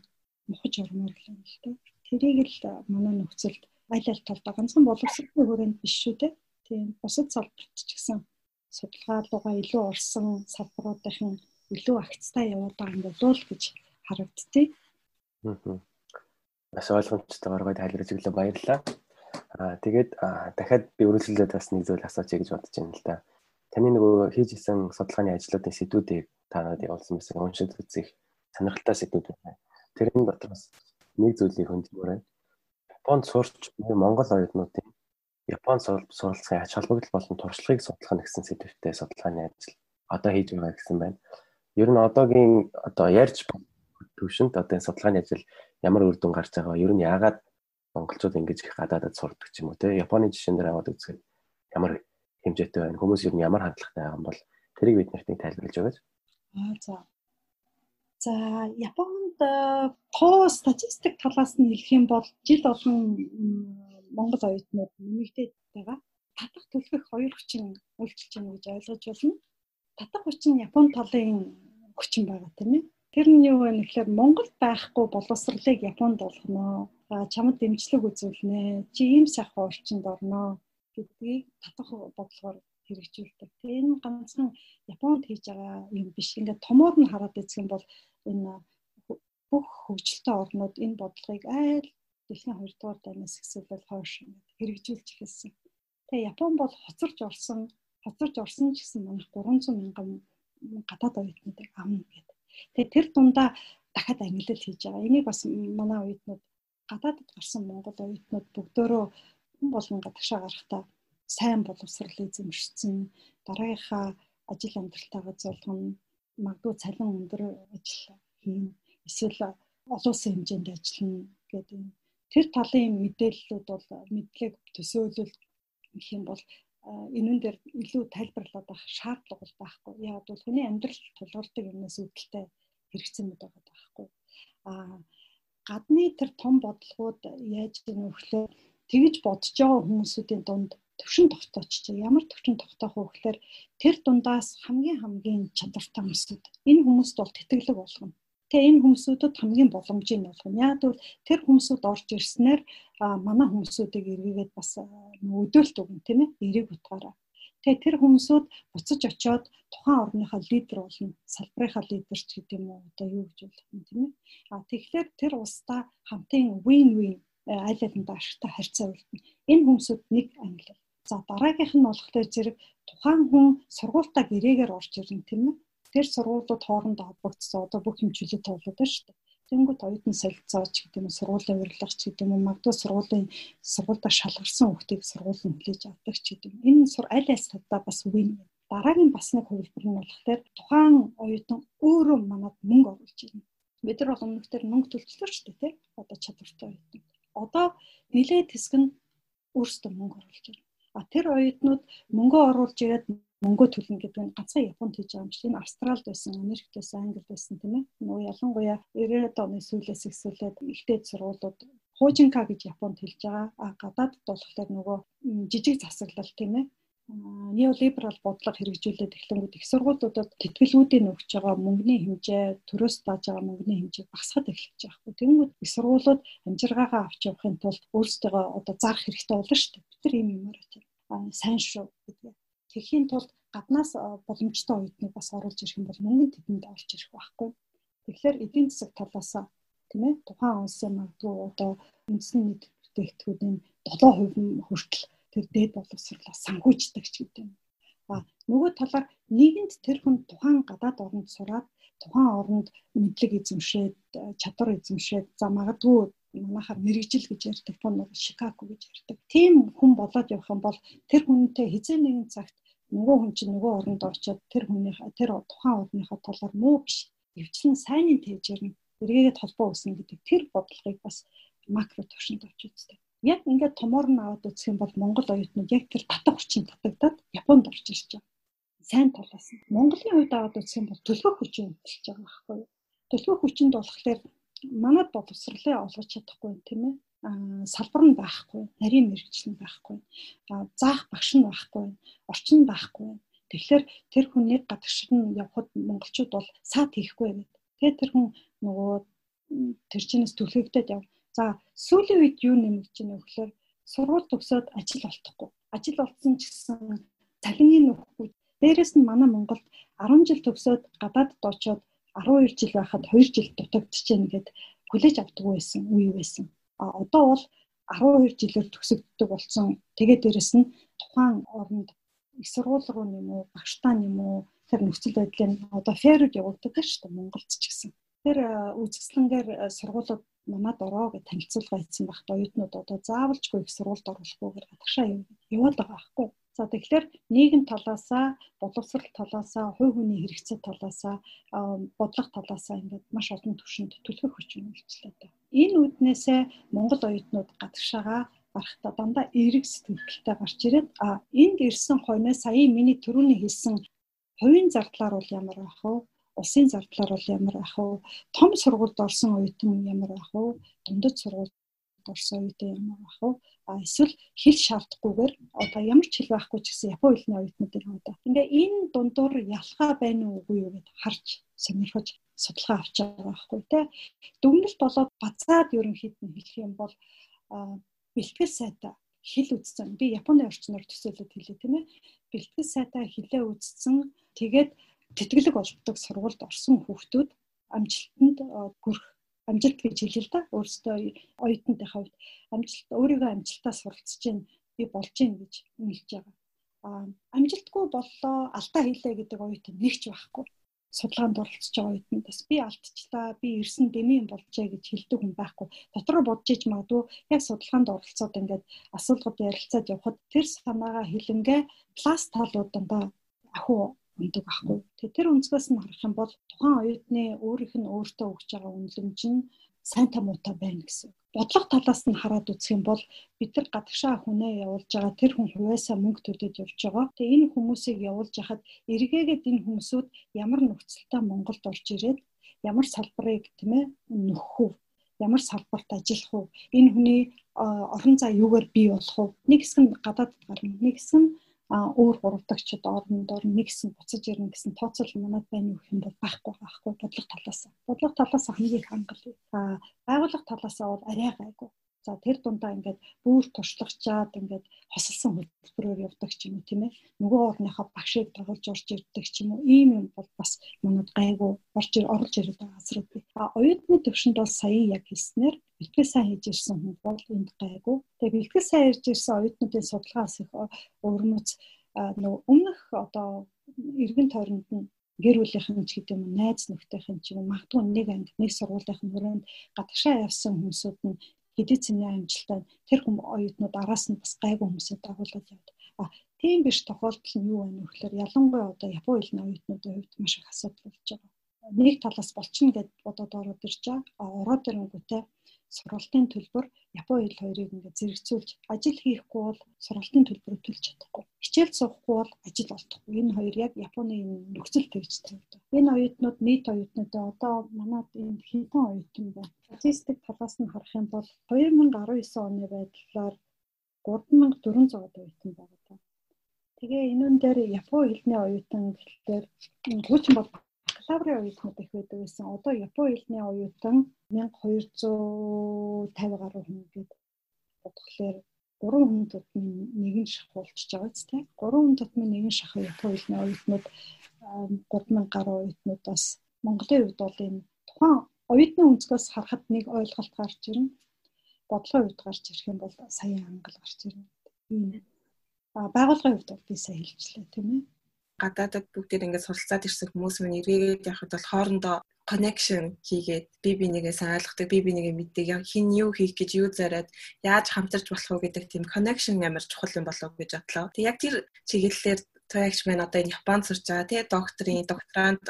мохож ормоор л юм л те тэрийг л манай нөхцөлд аль аль талдаа ганцхан боловсролын хүрээнд биш шүү те тийм бусад салбарт ч гэсэн судалгаа руугаа илүү орсон салбаруудын илүү агцтай яваад байгаа юм болов уу гэж харагдтыг. Аа бас ойлгомжтойгоор гоё тайлбарж өглөө баярлалаа. Аа тэгээд дахиад би үргэлжлүүлээд бас нэг зүйл асуучих гэж бодож байна л да. Таны нөгөө хийж исэн судалгааны ажлуудын сэдвүүдийг та надад явуулсан байсан уншиж үзэх сонирхолтой сэдвүүд байна. Тэрний дотор бас нэг зүйлийг хөндлөмөр байна. Японд сурч Монгол оюутнуудын Японд суралцахын ач холбогдол болон туршлагыг судлах гэсэн сэдвтэй судалгааны ажил одоо хийж байгаа гэсэн байна. Ер нь одоогийн одоо ярьж төвшөнд одоо энэ судалгааны ажил ямар үр дүн гарч байгаа ер нь яагаад монголчууд ингэж их гадаадад сурдаг ч юм уу те Японы жишээн дээр аваад үзэхэд ямар хэмжээтэй байна хүмүүс ер нь ямар хандлагатай байгаа юм бол тэрийг бид нарт тайлбарлаж өгөөч. Аа за. За Японд тоо статистик талаас нь хэлэх юм бол жил болгон монгол оюутнууд нэмэгдээд байгаа. Татах төлөвөх хоёр хүчин үйлчилж байна гэж ойлгож байна. Татах хүчин Япон талын хүчин байгаа тийм ээ. Тэр нь юу вэ гэхээр Монгол байхгүй боловсролыг Японд болгоно. Чамд дэмжлэг үзүүлнэ. Чи ийм сайхан орчинд орно гэдгийг татах бодлогоор хэрэгжүүлдэг. Тэгээ энэ ганцхан Японд хийж байгаа юм биш. Ингээд томоор нь хараад үзэх юм бол энэ бүх хөгжилтэй орнууд энэ бодлогыг айл дэлхийн 2 дугаар дайнаас эхсүүлэл хойш хэрэгжүүлж эхэлсэн. Тэгээ Япон бол хоцорж орсон, хоцорж орсон ч гэсэн манайх 300 мянган гадаад оюутнуудыг авна гэдэг Тэгээ тэр дундаа дахиад ангилал хийж байгаа. Энийг бас манай оюутнууд гадаадд гарсан монгол оюутнууд бүгдөө хүн болгон гадагшаа гарахдаа сайн боловсрол эзэмшсэн дараагийнхаа ажил амьдралтайгаа зулгана магадгүй цалин өндөр ажил хийн эсвэл олон улсын хэмжээнд ажиллана гэдэг юм. Тэр талын мэдээллүүд бол мэдлэг төсөөлөл гэх юм бол энүүн дээр илүү тайлбарлаад авах шаардлага бол байхгүй. Яг бол хүний амьдрал тулгуурдаг юмнаас үүдэлтэй хэрэгцээ мэд байгаа байхгүй. А гадны тэр том бодлогууд яаж ийм вөхлөө тэгж бодож байгаа хүмүүсүүдийн дунд төвшин тогтооч чи ямар төвшин тогтоох вэ гэхээр тэр дундаас хамгийн хамгийн чадвартай хүмүүсүүд энэ хүмүүст бол тэтгэлэг болгоно Тэгээ энэ хүмүүсүүдэд хамгийн боломжийг болгоно. Яг бол тэр хүмүүсүүд орж ирснээр манай хүмүүсүүдийг эргээгээд бас өдөөлт өгнө тийм ээ. Эрэг утгаараа. Тэгээ тэр хүмүүсүүд буцаж очиод тухайн орныхаа лидер болно. Салбарынхаа лидер ч гэдэг юм уу одоо юу гэж болох юм тийм ээ. А тэгэхээр тэр улстай хамтын win win аль алинд ашигтай харьцаа үлдэнэ. Энэ хүмүүсүүд нэг англи. За дараагийнх нь болохоор зэрэг тухайн хүн сургуультаа гэрээгээр орж ирнэ тийм ээ тэр сургуулиуд хоорондоо холбогдсон одоо бүх чөлөө тоглоод байна шүү дээ. Тэнгүүт оюутан солилцооч гэдэг юм сургуулийн урилгач гэдэг юм магадгүй сургуулийн сургуульдаа шалгарсан хүүхдийг сургуулийн хүлээж авдаг ч гэдэг юм. Энэ сур аль аль талдаа бас үгүй юм. Дараагийн бас нэг хувилбар нь болохоор тухайн оюутан өөрөө манад мөнгө оруулж ирнэ. Бид нар бол өмнөхдөр мөнгө төлчлөө шүү дээ тий. Одоо чадвартай оюутан. Одоо нилээд хэсэг нь өөрсдөө мөнгө оруулж ирнэ. А тэр оюутнууд мөнгө оруулж ирээд мөнгө төлнө гэдэг нь ганцхан Японд хийж байгаа юм энэ Австралид байсан, Америкт байсан, Англид байсан тийм ээ. Нөгөө ялангуяа 90-ад оны сүүлээс эхсүүлээд ихтэй сургуулиуд Хуужинка гэж Японд хэлж байгаа. А гадаадд болохоор нөгөө жижиг засаглал тийм ээ неолиберал бодлого хэрэгжүүлээд эхлэнгүүд их сургуулиудад тэтгэлгүүдийн өгч байгаа мөнгөний хэмжээ, төрөөс тааж байгаа мөнгөний хэмжээ багасхад эхэлж байгаа хгүй. Тэнгүүд их сургуулиуд амжиргаагаа авч явахын тулд өөрсдөө одоо зарах хэрэгтэй болно шүү дээ. Бид нар ийм юмар очив. сайн шүү гэдэг Тэхийн тулд гаднаас боломжтой оюутныг бас оруулж ирэх юм бол мөнгө тэдэнд орж ирэх байхгүй. Тэгэхээр эдийн засаг талаас тийм ээ тухайн улсын магадгүй одоо үндэсний нийт бүтээгдэхүүнийн 7% хүртэл тэр дээд боловсруулалтаа сангуйчдаг ч гэдэг юм. А нөгөө талаар нийгэмд тэр хүн тухайн гадаад оронд сураад тухайн оронд мэдлэг эзэмшээд чадвар эзэмшээд за магадгүй манайхаар мэрэгжил гэж ярьдаг том Шикаго гэж ярьдаг. Тийм хүн болоод явах юм бол тэр хүнтэй хизээ нэгэн цагт нөгөө хүн чинь нөгөө оронд очиод тэр хүнийхээ тэр тухайн орныхоо талаар муу биш. Эвчлэн сайнын тэжээр нь эргээгээд холбоо үүснэ гэдэг тэр бодлогыг бас макро төвшөнд орж үздэг. Яг ингээд томоор нь аваад үзэх юм бол Монгол оюутнууд яг тэр татах хүчин татагдаад Японд орж ирж байгаа. Сайн талаас нь Монголын хувьд аваад үзэх юм бол төлөвлөх хүчин хөлж байгаа байхгүй юу? Төлөвлөх хүчинд болохоор манад боловсролыг олгож чадахгүй тийм ээ салбар нь байхгүй, нарийн мэрэгчлэн байхгүй, заах багш нь байхгүй, орчин байхгүй. Тэгэхээр тэр хүнийг гадагшин явхад монголчууд бол саад хийхгүй гэдэг. Тэгээ тэр хүн нөгөө тэр чинээс төлөвлөгдөд яв. За сүүлийн үед юу нэмэгдэж байна вэ гэхээр сургууль төгсөөд ажил олдохгүй. Ажил олдсон ч гэсэн цалингийн нөхгүй. Дээрэс нь манай Монголд 10 жил төгсөөд гадаадд очоод 12 жил байхад 2 жил дутагдчихээн гэд хүлээж авдаг байсан үе байсан. Одоо бол 12 жилээр төгсөгддөг болсон. Тэгээд дээрэс нь тухайн оронд их сургууль руу нэм үү, багштаа нэм үү тэр нөхцөл байдлын одоо ферүүд явуулдаг шүү дээ Монголд ч гэсэн. Тэр үзэсгэлэнгээр сургуулиуд манад ороо гэж танилцуулга хийсэн багт оюутнууд одоо заавалжгүй их сургуульд оруулахгүйгээр гадагшаа яваад байгаа байхгүй. За тэгэхээр нийгэм талаасаа, боловсрол талаасаа, хувь хүний хэрэгцээ талаасаа, бодлого талаасаа ингээд маш олон түвшинд түлхэх хүчин үйлчлээ даа. Энэ үүднээсээ Монгол оюутнууд гадагшаага гарахтаа дандаа эерэг сэтгэлтэй гарч ирээд а энд ирсэн хойноос сая миний түрүүний хэлсэн хувийн зардлаар бол ямар байх вэ? улсын зардлаар бол ямар байх вэ? Том сургуульд орсон оюутан ямар байх вэ? Дундад сургуульд орсон үедээ ямар байх вэ? А эсвэл хэл шаардахгүйгээр одоо ямар ч хэл байхгүй ч гэсэн япон хэлний оюутнуудыг одоо ингээ энэ дундуур ялгаа байна уугүй юу гэд харж сонирхож судалгаа авч байгаа байхгүй те. Дүгнэлт болоод бацаад ерөнхийд нь хэлэх юм бол бэлтгэл сайтай хэл үзсэн. Би Японы орчноор төсөөлөд хэлээ тийм ээ. Бэлтгэл сайтай хэлээ үзсэн. Тэгээд тэтгэлэг олддог сургуульд орсон хүүхдүүд амжилтанд хүрэх амжилт гэж хэлээ л да. Өөрөөсөө оюутнуудын хувьд амжилт өөрийгөө амжилтаа суралцж чинь би болж гин гэж хэлж байгаа. Аа амжилтгүй боллоо алдаа хийлээ гэдэг оюутан нэгч байхгүй судалгаанд оролцож байгаа үед бас би алдчихлаа би ирсэн дэмий болжээ гэж хэлдэг хүн байхгүй дотроо бодож иж магадгүй яг судалгаанд оролцоод ингээд асуулгад ярилцаад явхад тэр санаагаа хилэнгээ пласт талууд дандаа ахуу ундаг байхгүй. Тэгээ тэр өнцгөөс нь харах юм бол тухайн оюутны өөрийнх нь өөртөө өгч байгаа үнэлэмж нь сайн та муутай байна гэсэн. Бодлого талаас нь хараад үзэх юм бол бид нар гадагшаа хүнээ явуулж байгаа тэр хүн хувьяасаа мөнгө төлөд явж байгаа. Тэгээ энэ хүмүүсийг явуулж хахад эргээгээд энэ хүмүүсүүд ямар нөхцөлтэй Монголд орж ирээд ямар салбарыг тийм ээ нөхөх? Ямар салбарт ажиллах уу? Энэ хүний орон зай юугаар бий болох уу? Нэг хэсэг нь гадаадд гарна, нэг хэсэг нь өөр гуравдагчд оронд орно нэг гэсэн буцаж ирнэ гэсэн тооцоол манад байна гэх юм бол байхгүй байхгүй бодлого талаас. Бодлого талаас хамгийн их хангал. А байгууллага талаас бол арай гайгүй. За тэр дундаа ингээд бүр туршлагачаад ингээд хосолсон хөтөлбөрөөр явдаг ч юм уу тийм ээ. Нөгөө орныхоо багшийг дагуулж орж ирдэг ч юм уу. Ийм юм бол бас манад гайгүй орж оруулж ирээд байгаа азрууд бий. А оюутны төвшөнд бол сая яг хэлснээр бэлтгэл сайн хийж ирсэн хүн бол энд гайгүй. Тэгээ бэлтгэл сайн хийж ирсэн оюутнуудын судалгаас их өвөрмөц нөгөө өмнөх одоо эргэн тойронд нь гэр бүлийнхэн ч гэдэг юм найз нөхдөйхэн ч юм магадгүй нэг анги нэг сургуулийнхын хүрээнд гадагшаа явсан хүмүүсүүд нь хэдий цэний амжилттай тэр хүм оюутнууд араас нь бас гайгүй хүмүүсээ дагуулад явд. А тийм биш тохиолдол нь юу вэ нөхлөөр ялангуяа одоо Японы хэлний оюутнуудын хувьд маш их асуудал болж байгаа. Нэг талаас болчихно гэд бодоод ороод ирж байгаа. А ороод ирэнгүүтээ сургалтын төлбөр Японы хэл хоёрыг ингээд зэрэгцүүлж ажил хийхгүй бол сургалтын төлбөрөөр төлж чадахгүй. Хичээл суухгүй бол ажил олдохгүй. Энэ хоёр яг Японы нөхцөл тэгж тавьдаг. Энэ оюутнууд нийт оюутнуудаа одоо манад энд хэдэн оюутан байна. Статистик талаас нь харах юм бол 2019 оны байдлаар 3400 оюутан байгаа. Тэгээ энүүн дээр Японы хэлний оюутан гэхлээр хуучин бол бакалаврын оюутнууд их байдаг байсан. Одоо Японы хэлний оюутан 1250 гаруй хүн гээд бодглохлоор 3 хүн тутмын нэгэн шах болчихж байгаа ч тийм 3 хүн тутмын нэгэн шах Японы хэлний оюутнууд 3000 гаруй оюутнуудаас Монголын хувьд бол энэ тухайн оюутны өнцгөөс харахад нэг ойлголт гарч ирнэ. Бодлогын хувьд гарч ирэх юм бол сая ангал гарч ирнэ. ийм байгуулгын хувьд бол би сая хэлжлээ тийм ээ гадаадад бүгдээр ингээд суралцаад ирсэн хүмүүс мань эргээд явахад бол хоорондоо connection хийгээд би бинийгээ санаалгадаг би бинийгээ мэддэг яг хин юу хийх гэж юу зарад яаж хамтарч болох уу гэдэг тийм connection амар чухал юм болов гэж бодлоо. Тэг яг тэр чиглэлээр цагаагч маань одоо энэ Японд сурч байгаа тий докторийн докторант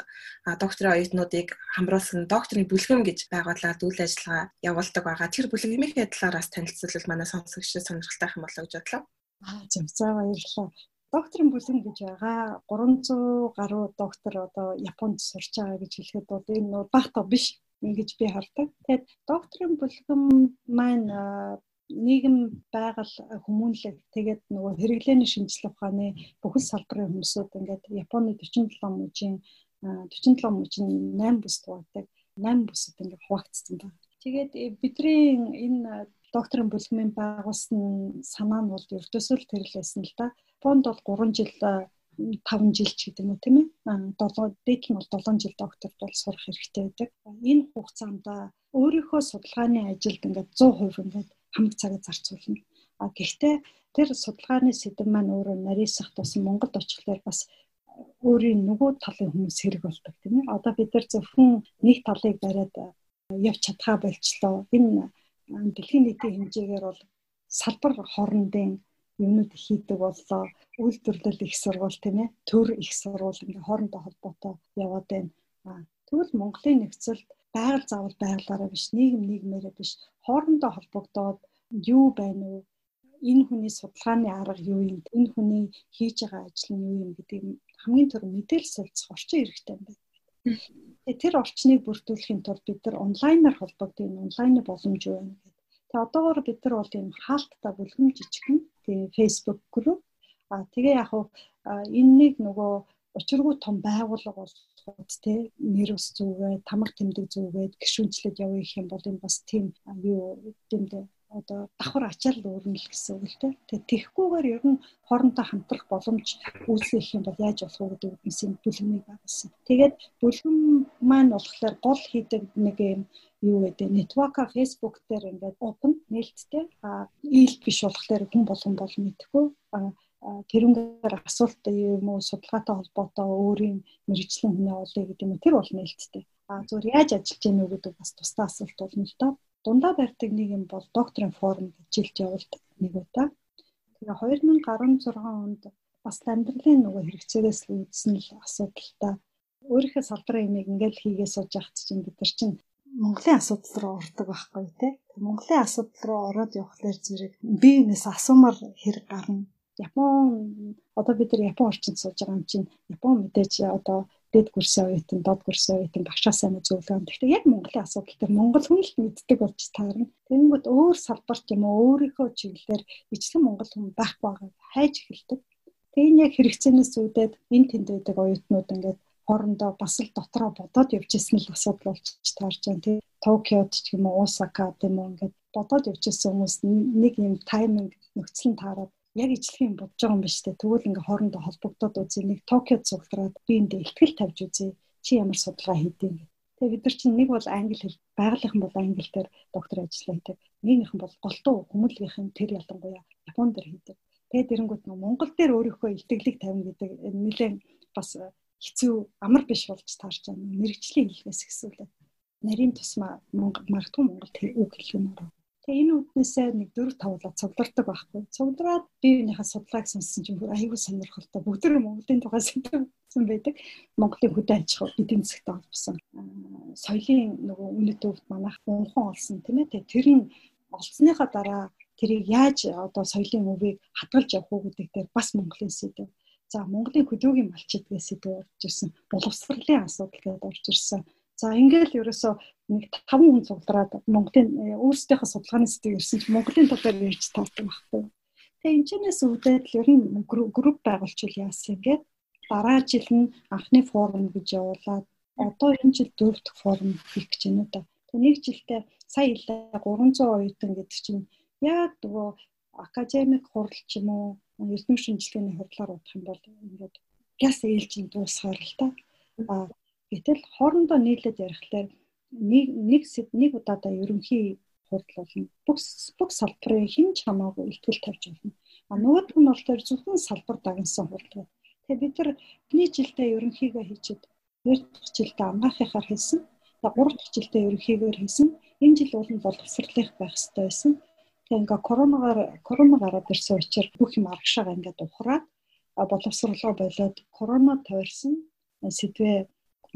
докторийн оюутнуудыг хамруулсан докторийн бүлгэм гэж байгуулаад үйл ажиллагаа явуулдаг байгаа. Тэр бүлгэмийнхээ талаараас танилцуулбал манай сонсогч сонирхолтой юм болоо гэж бодлоо. Аа зөв за баярлалаа. Докторийн бүлэм гэж байгаа 300 гаруй доктор одоо Японд сурч байгаа гэж хэлэхэд бол энэ багтаа биш ингэж би хардаг. Тэгэхээр докторийн бүлгэм маань нийгэм байгаль хүмүүнлэг тэгээд нөгөө хэрэглээний шинжилгээ ухааны бүхэл салбарын хүмүүсүүд ингээд Японы 47 мужийн 47 мужийн 8 бүс дуудаг 8 бүсэд ингээд хуваагдсан байна. Тэгээд бидний энэ докторын бүлгмийн байгуулсан санаа нь бол ердөөсөө л тэрлээсэн л да. Японд бол 3 жил 5 жил ч гэдэг уу тийм ээ. 7 дээд нь бол 7 жил докторт бол сурах хэрэгтэй байдаг. Энэ хугацаанд өөрийнхөө судалгааны ажилд ингээд 100% ингээд хамаг цагаа зарцуулна. А гэхдээ тэр судалгааны сэдэв маань өөрөө нарийсах тусам Монголд очихлоор бас өөрийн нөгөө талын хүмүүс хэрэг болдог тийм ээ. Одоо бид нар зөвхөн нэг талыг бариад явж чадхаа болчлоо. Энэ дэлхийн нийтийн хэмжээгээр бол салбар хоорондын юмнууд хийдэг боллоо. Үйлдвэрлэл их сургууль тийм ээ. Төр их сургууль ингээ хоорондоо холбоотой яваад байна. Тэгвэл Монголын нөхцөлд байгаль заавал байгалаараа биш, нийгэм нийгмээрээ биш, хоорондоо холбогдоод юу байна уу? Энэ хүний судалгааны арга юу юм? Энэ хүний хийж байгаа ажил нь юу юм гэдэг хамгийн түрүү мэдээлэл солилцох орчин хэрэгтэй юм байна. Тэр орчныг бүрдүүлэхийн тулд бид нар онлайнаар холбогдсон онлайны боломж юу байна гэдэг. Тэгээ одоогоор бид нар бол ийм хаалттай бүлгэм жижигхэн тэгээ Facebook групп а тэгээ яг хуу энэнийг нөгөө учиргүй том байгууллага болгоод тий нэр ус зүгээд тамга тэмдэг зүгээд гişүнчлээд явъя гэх юм бол энэ бас тийм юу гэмдэ одоо давхар ачаал өөрнөл гэсэн үг л тий. Тэгээ тэхгүүгээр ер нь хоорондоо хамтрах боломж үүсгэх юм бол яаж болох вэ гэдэг үгнээс бүлгэмийг байгуулсан. Тэгээд бүлгэм маань болохоор гол хийдэг нэг юм юу гэдэг network Facebook дээр ингээд open нээлттэй а ил биш болохоор хүн болгон бол мэдхгүй тэрүүгээр асуулт юм уу судалгаатай холбоотой өөрийн мэрэгчлэн хүнээ олъё гэдэг юм тэр бол нээлттэй. А зүгээр яаж ажиллаж гэнэ үү гэдэг бас тусдаа асуулт болно л доо. Дундаа барьдаг нэг юм бол докторийн форум гэж жилд явуулдаг нэг удаа. Тэгээ 2016 онд бас амьдралын нөгөө хэрэгцээрээс л үүдсэн л асуудалтай. Өөрийнхөө салбарын имийг ингээл хийгээ сууж явах чинь бид нар чинь Монголын асуудал руу ордог байхгүй тий. Монголын асуудал руу ороод явхлаар зэрэг би энэс асуумар хэрэг гарна Япон одоо бид нар Япон орчинд сууж байгаа юм чинь Япон мэдээж одоо дэд гүрсэн оюутан, дод гүрсэн оюутан багшаасаа нь зөвлөгөө. Гэхдээ яг Монголын асуудал төр Монгол хүн л мэддэг болж таарна. Тэгэнгүүт өөр салбарт юм уу өөрийнхөө чиглэлээр ижилхэн Монгол хүн байх байгааг хайж эхэлдэг. Тэгээ яг хэрэгцээнээс үүдээд энэ тэнд байдаг оюутнууд ингээд хоорондоо бас л дотроо бодоод явж исэн л асуудал болж таарж байна тий. Токиод ч юм уу Осака гэм үү ингээд бодоод явж исэн хүмүүс нэг юм тайминг нөхцөл нь таараад яг ижлэх юм бодож байгаа юм ба штэ. Тэгвэл ингээ хоорондоо холбогдоод үзье. Нэг Токиод суглараад би эндээ ихтгэл тавьж үзье. Чи ямар судалгаа хийдэв гэх. Тэгээ бид нар чинь нэг бол англи хэл, байгалийнхан бол англи дээр доктор ажиллаа хийдэг. Нэгнийхэн бол голтуу хүмүүлгийнхэн тэр ялангуяа Японд дээр хийдэг. Тэгээд эрэнгүүт нь Монгол дээр өөрийнхөө ихтгэлийг тавина гэдэг нэлээд бас хэцүү амар биш болж таарч байна. Мэргэжлийн хэлнээс гэсүүлээ. Нарийн тусмаа магадгүй Монгол үг хэлэх юм аа Тэгээ энэ үднээсээ нэг 4 5 удаа цуглардаг байхгүй. Цуглараад биенийхээ судалгааг сонссон чинь аюулгүй сонирхолтой. Бүгд нэг Монголын тухай сэтгэсэн байдаг. Монголын хөдөө аж ахуй эдийн засгт олбсон. Соёлын нөгөө үнэт өвд манайх унхан олсон тийм ээ. Тэр нь олцсныхаа дараа тэрийг яаж одоо соёлын өвийг хадгалж явах уу гэдэг дээр бас Монголын сэдв. За Монголын хөдөөгийн малчид гэсэн сэдв орж ирсэн. Боловсролын асуудал гэдээ орж ирсэн. За ингээл ерөөсөө нэг 5 хүн цуглараад Монголын э, өөрсдийнхөө судалгааны сэдвийг ирсэн чинь Монголын талаар ярьж таардаг байхгүй. Тэгээ энэчнээс үүдээд л ер нь групп байгуулчвал яасан ингээд дараа жил нь анхны форум гэж явуулаад одоо энэ жил дөрөв дэх форум хийх гэж байна да. Тэгээ нэг жилдээ сая илээ 300 оюутан гэдэг чинь яг нөгөө академик хурал ч юм уу эрдэнэ шинжилгээний хурлаар удах юм бол ингээд газ ээлжинд дуусгаар л та. Гэтэл хоорондоо нийлээд ярихлаар нэг нэг нэг удаадаа ерөнхий хурд болно. Бүх бүх салбарын хэн ч хамаагүй ихтгэл тавьж болно. А нөгөөх нь бол тэр зөвхөн салбар дагнсан хурд байна. Тэгээ бид нар эхний жилдээ ерөнхийгөө хийчихэд хоёр дахь жилдээ ангаахыхаар хийсэн. Тэгээ гурав дахь жилдээ ерөнхийгээр хийсэн. Энэ жил бол боловсролынх байх хэрэгтэй байсан. Тэгээ ингээ коронагаар корона гараад ирсэн учраас бүх юм аргашаага ингээд ухраад боловсруулга болоод корона тойрсон сэдвээ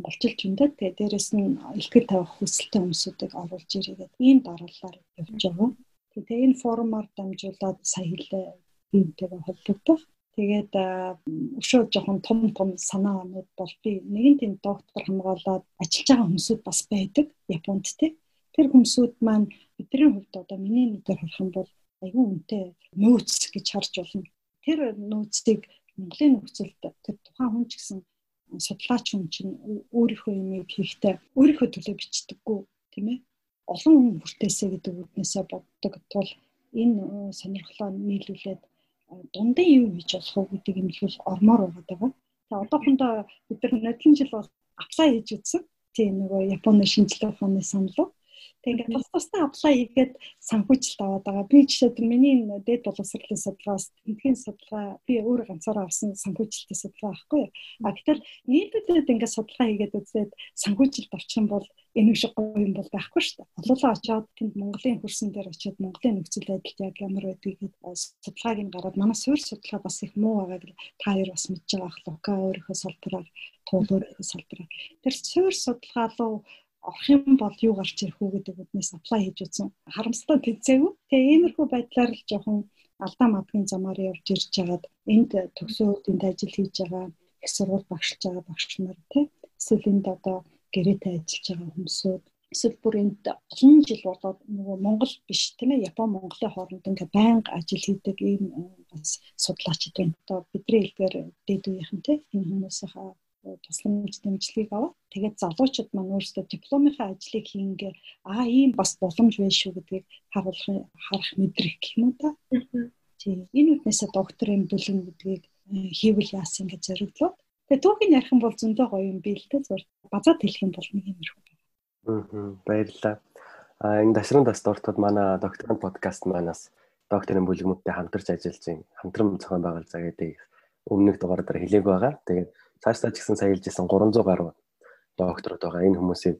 голчилж өндөд тэгээ дээрэс нь илтгэл тавих хүсэлтэй хүмүүсүүдийг оруулж ирээгээд ийм дараалалаар явж байгаа. Тэгээ энэ форумаар дамжуулаад сая хэлээ иймтэйгээ холбогдох. Тэгээд өшөө жоохон том том санаанууд бол би нэгэн тийм доктор хамгаалаад ажиллаж байгаа хүмүүсүүд бас байдаг Японд тий. Тэр хүмүүсүүд маань бидний хувьд одоо миний нэгээр харах юм бол айгүй үнэтэй нөөц гэж харж болно. Тэр нөөцийг Монголын нөхцөлд тэр тухайн хүн ч гэсэн судлаач хүн чинь өөрийнхөө юмыг хийхдээ өөрийнхөө төлөө бичдэггүй тийм ээ олон хүн хүртээсэ гэдэг үднээсээ боддог тул энэ сонирхлоо нийлүүлээд дундын юу хийж болох вэ гэдэг юм л ормоор байгаа. Тэгээ одоохондоо бид нар нодлон жил бол аплай хийж үзсэн. Тийм нөгөө Японы шинжилгээ ухааны санал. Тэгээ ингээд тус тусдаа apply хийгээд санхүүжилт аваад байгаа. Би жишээд миний дээд боловсролын судалгаас тэмдгийн судалгаа би өөрөө ганцаараа авсан санхүүжилтийн судалгаа байхгүй. А гэтэл нийлүүлээд ингээд судалгаа хийгээд үзээд санхүүжилт авчих юм бол энэ шиг гоё юм бол байхгүй шүү дээ. Олоолаа очиод тэнд Монголын хөрсөн дээр очиод Монголын нөхцөл байдалд яг ямар байдгийг судалгааг нь гараад манай суурь судалгаа бас их муу байгааг та хоёр бас мэдж байгаа ах лука өөрийнхөө салбараар туул өөрийнхөө салбараар. Тэр суурь судалгаа руу орох юм бол юу гарч ирэх үү гэдэг үднээс apply хийж үзсэн. Харамсалтай тэнцээгүй. Тэгээ иймэрхүү байдлаар л жоохон алдаа мадгийн замаар явж ирж байгаад энд төгсөөд энд ажил хийж байгаа их сургууль багшилж байгаа багш нар тий эсвэл энд одоо гэрээтэй ажиллаж байгаа хүмүүсүүд эсвэл бүр энд олон жил болоод нөгөө Монгол биш тийм ээ Япон Монголын хооронд ингээ байнга ажил хийдэг ийм бас судлаачид байна. Одоо бидний хэлбэр дээд үеийнхэн тийм энэ хүмүүсийн тусламж дэмжлэгийг аваад тэгээд залуучууд маань өөрсдөө дипломынхаа ажлыг хийнгээ аа ийм бас боломж байна шүү гэдгийг харуулах харах мэдрэх гэх юм да. Тийм энэ үднээсээ докторийн бүлэг гэдгийг э, хийвэл яасан гэж зориглоо. Тэгээд түүхийн ярих юм бол зөндөө гоё юм би л дээ зур базаад хэлэх юм бол нэг юм ирэх. Аа баярлалаа. А энэ дашрын тас дуртад манай докторант подкаст манаас докторийн бүлэгмүүдтэй хамтарч ажиллаж. Хамтран зохион байгуулалт гэдэг өмнөх дугаар дээр хэлээг байгаа. Тэгээд цаашдаа ч гэсэн сая хэлжсэн 300 гаруй докторууд байгаа. Энэ хүмүүсийг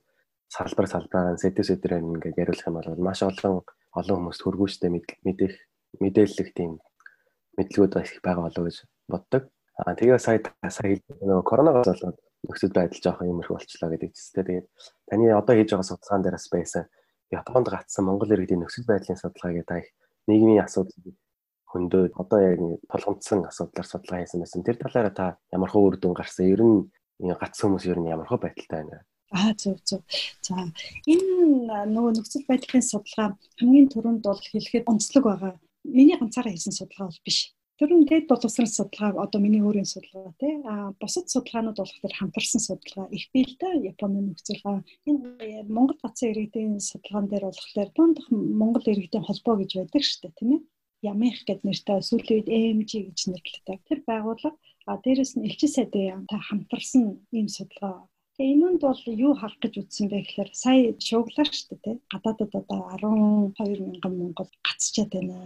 салбар салбараар сэдв сэдрээр ингээд яриулах юм бол маш олон олон хүмүүст хөргүүчтэй мэдэх мэдээлэх тийм мэдлгүүд их байгаа болов гэж боддог. Аа тэгээ сая сая нөгөө коронавигоос болоод нөхцөл байдал жоохон иймэрхүү болчлаа гэдэг чинь. Тэгээд таны одоо хийж байгаа судалгаан дээрээс байсан Японд гацсан Монгол иргэдийн нөхцөл байдлын судалгаа гэдэг их нийгмийн асуудал хөндөө одоо яг толгомдсон асуудлаар судалгаа хийсэн байсан. Тэр талаараа та ямар хөө үр дүн гарсан? Ер нь гац хүмүүс ер нь ямар хөө байдалтай байна? Аа зөв зөв. За энэ нөгөө нөхцөл байдлын судалгаа хамгийн түрүүнд бол хэлэхэд онцлог байгаа. Миний ганцаараа хийсэн судалгаа бол биш. Тэр нь дээд боловсрол судалгаа одоо миний өөрийн судалгаа тий. А бусад судалгаанууд болохоор хамтарсан судалгаа их бий л да. Японы нөхцөл га энэ Монгол гацсан иргэдийн судалгаан дээр болохоор дундх Монгол иргэдийн холбоо гэж байдаг шүү дээ тийм ээ. Ямих гэд нэртэй сүүлийн үед AMG гэж нэрлэдэг. Тэр байгууллага а дээрэс нь элчин сайдын яамтай хамтарсан ийм судалгаа. Тэгээ энэнд бол юу харах гэж үзсэн бэ гэхээр сая шууглаа шүү дээ. Гадаадад одоо 12 мянган монгол гацчаад байна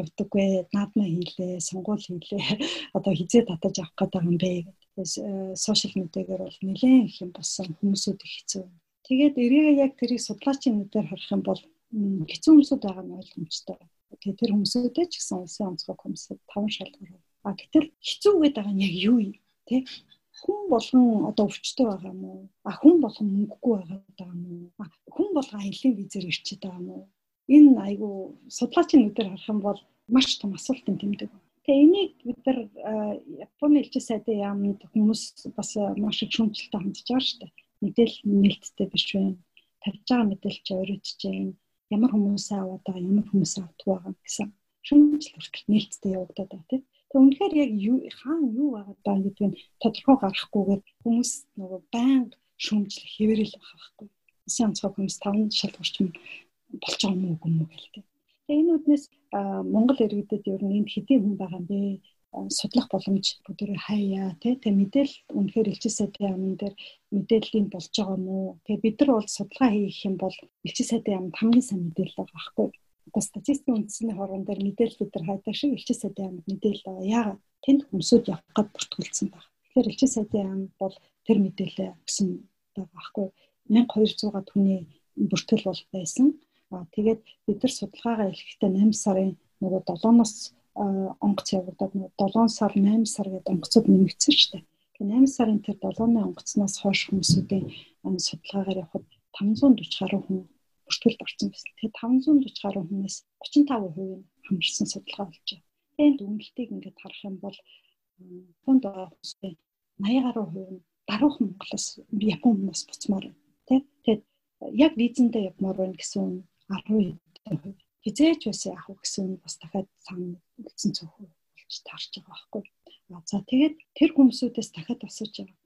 явдаггүй наадмаа хийлээ сонгуул хийлээ одоо хизээ татаж авах гэдэг юм бэ гэдэг сошиал медиагаар бол нэлээд их юм болсон хүмүүсүүд их хэцүү. Тэгээд эргээ яг тэрийг судлаачийн нүдээр харах юм бол хэцүү хүмүүсүүд байгаа нь ойлгомжтой. Тэгээ тэр хүмүүсүүдээ ч гэсэн улсын онцгой комиссад таван шалгуур. А гэтэл хэцүү гэдэг байгаа нь яг юу юм те? Хүн болгон одоо өвчтөй байгаа юм уу? А хүн болгон мөнгөгүй байгаа юм уу? А хүн болгон аялын визээр ирчээд байгаа юм уу? Энэ айгүй судлаачийн нүдээр харах юм бол маш том асуултын тэмдэг. Тэгээ энийг бид нар Японы элчин сайдын яамд хүмүүс бас маш их шүүмжлэлтэй хандж байгаа шүү дээ. Мэдээлэл нээлттэй биш байна. Тавьж байгаа мэдээлэл ч өөрөдөж байна ямар хүмүүсээ аваад байгаа ямар хүмүүсээ авдаг байгаа гэсэн шүүмжил хүртэл нээлттэй явагдаад байна тийм. Тэг үнэхээр яг юу хаана юу байгаа даа гэдгийг тодорхой гаргахгүйгээр хүмүүс нөгөө байнга шүүмжлэх хэвээрэл байгаа байхгүй. Сайн онцгой хүмүүс таван шалгуурч юм болж байгаа юм уу юм гэлтэй. Тэгээ энэ үднээс Монгол иргэдэд ер нь энд хэдийн хүн байгаа юм бэ? Судлах боломж бүгдээ хаяа тий тэгээ мэдээлэл үнэхээр элчин сайдын яамн дээр мэдээллийн болж байгаа юм уу? Тэгээ бид нар бол судалгаа хийх юм бол элчин сайдын яамд хамгийн сайн мэдээлэл байгаа байхгүй. Одоо статистикийн үндэсний хорон дээр мэдээлэл бид нар хайдаг шиг элчин сайдын яамд мэдээлэл байгаа. Яагаад? Тэнд хүмүүсүүд явах гээд бүртгүүлсэн байна тэгэхээр элчин сайдын яамд бол тэр мэдээлэл өгсөн байгаа байхгүй. 1200 түүний бүртгэл бол байсан. Тэгээд бид нар судалгаагаа эхлэхдээ 8 сарын нөгөө 7-оос онгоц явагдаад 7 сар 8 сар гэдэг онгоцуд нэмэгдсэн шүү дээ. Тэгээ 8 сарын тэр 7-ны онгоцноос хойш хүмүүсүүдийн судалгаагаар явахад 540 гаруй хүн бүртгэлд орсон байсан. Тэгээ 540 гаруй хүнээс 35% нь хамарсан судалгаа болж байна. Тэгээд үнэлтийг ингээд харах юм бол байгаа хүмүүсийн 80 гаруй хувь нь даруухан Монголоос Япон хүмүүс буцмаар байна. Тэгээд яг визэндээ явмаар байна гэсэн 10% хизээч байсан яах вэ гэсэн бас дахиад цаана үлдсэн цөөхөө болж таарч байгаа байхгүй. За тэгээд тэр хүмүүсүүдээс дахиад асууж байгаа.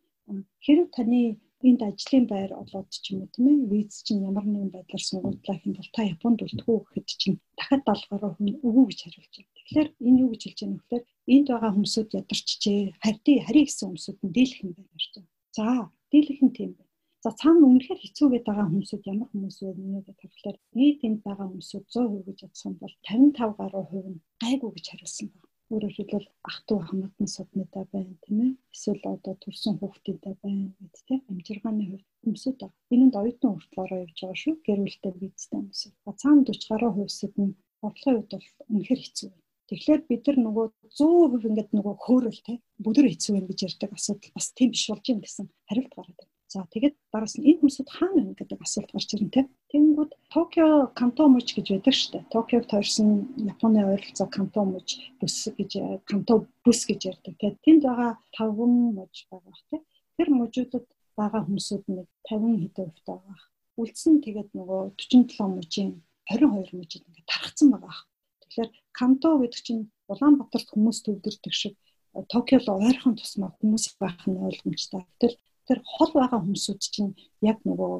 Хэрэг таны энд ажлын байр олоод ч юм уу тийм ээ виз чинь ямар нэгэн байдлаар сунгуудлаа хин бол та Японд үлдэхүү гэхэд чинь дахиад 70 гаруй хүн өвөө гэж хариулж байна. Тэгэхээр энэ юу гэж хэлж байгаа нөхөр энд байгаа хүмүүсүүд ядарчжээ. Харьдий хари гэсэн хүмүүсүүд нь дийлэх юм байна гэж. За дийлэх нь тийм байна. За цаана үнэхээр хэцүү гээд байгаа хүмүүсүүд ямар хүмүүс вэ нэмээд тавхлаар нийт энд байгаа хүмүүсүүд 100% гэж бодсон бол 55 гаруй хувь нь гайгүй гэж хариулсан байна. Өөрөөр хэлбэл ах トゥ хамаатан судмтай байна тийм ээ. Эсвэл одоо төрсэн хүүхдтэй байна гэд тийм амжиргааны хувьд хүмүүсүүд байна. Энэнд оюутан хүртэл ороо явж байгаа шүү. Гэр бүлтэй бизнестэй хүмүүсүүд. Цаана 40 гаруй хувьсэд нь бодлогын хувьд бол үнэхээр хэцүү байна. Тэгэхээр бид нар нөгөө 100% ингээд нөгөө хөөрөл те бүдэр хэцүү байна гэж ярьдаг асуудал бас тийм биш болж юм гэсэн хариулт гараад. За тэгээд дараас нь энэ хүмүүсүүд хаана байна гэдэг асуулт гарч ирнэ те. Тэнгүүд Токио Канто муж гэж байдаг шүү дээ. Токиог тойрсон Японы ойролцоо Канто муж бүс гэж Канто бүс гэж ярьдаг. Тэгээд тэнд байгаа 5 муж байгаа те. Тэр мужуудад байгаа хүмүүсүүд нэг 50 хэдэн хувьтай байгаа. Үлдсэн тэгээд нөгөө 47 мужийн 22 мужид ингээд тархацсан байгаа. Тэгэхээр Канто гэдэг чинь Улаанбаатарт хүмүүс төвдөрдөг шиг Токиод ойрхон тусмаа хүмүүс байх нь ойлгомжтой. Гэтэл тэр хол байгаа хүмүүсүүд чинь яг нөгөө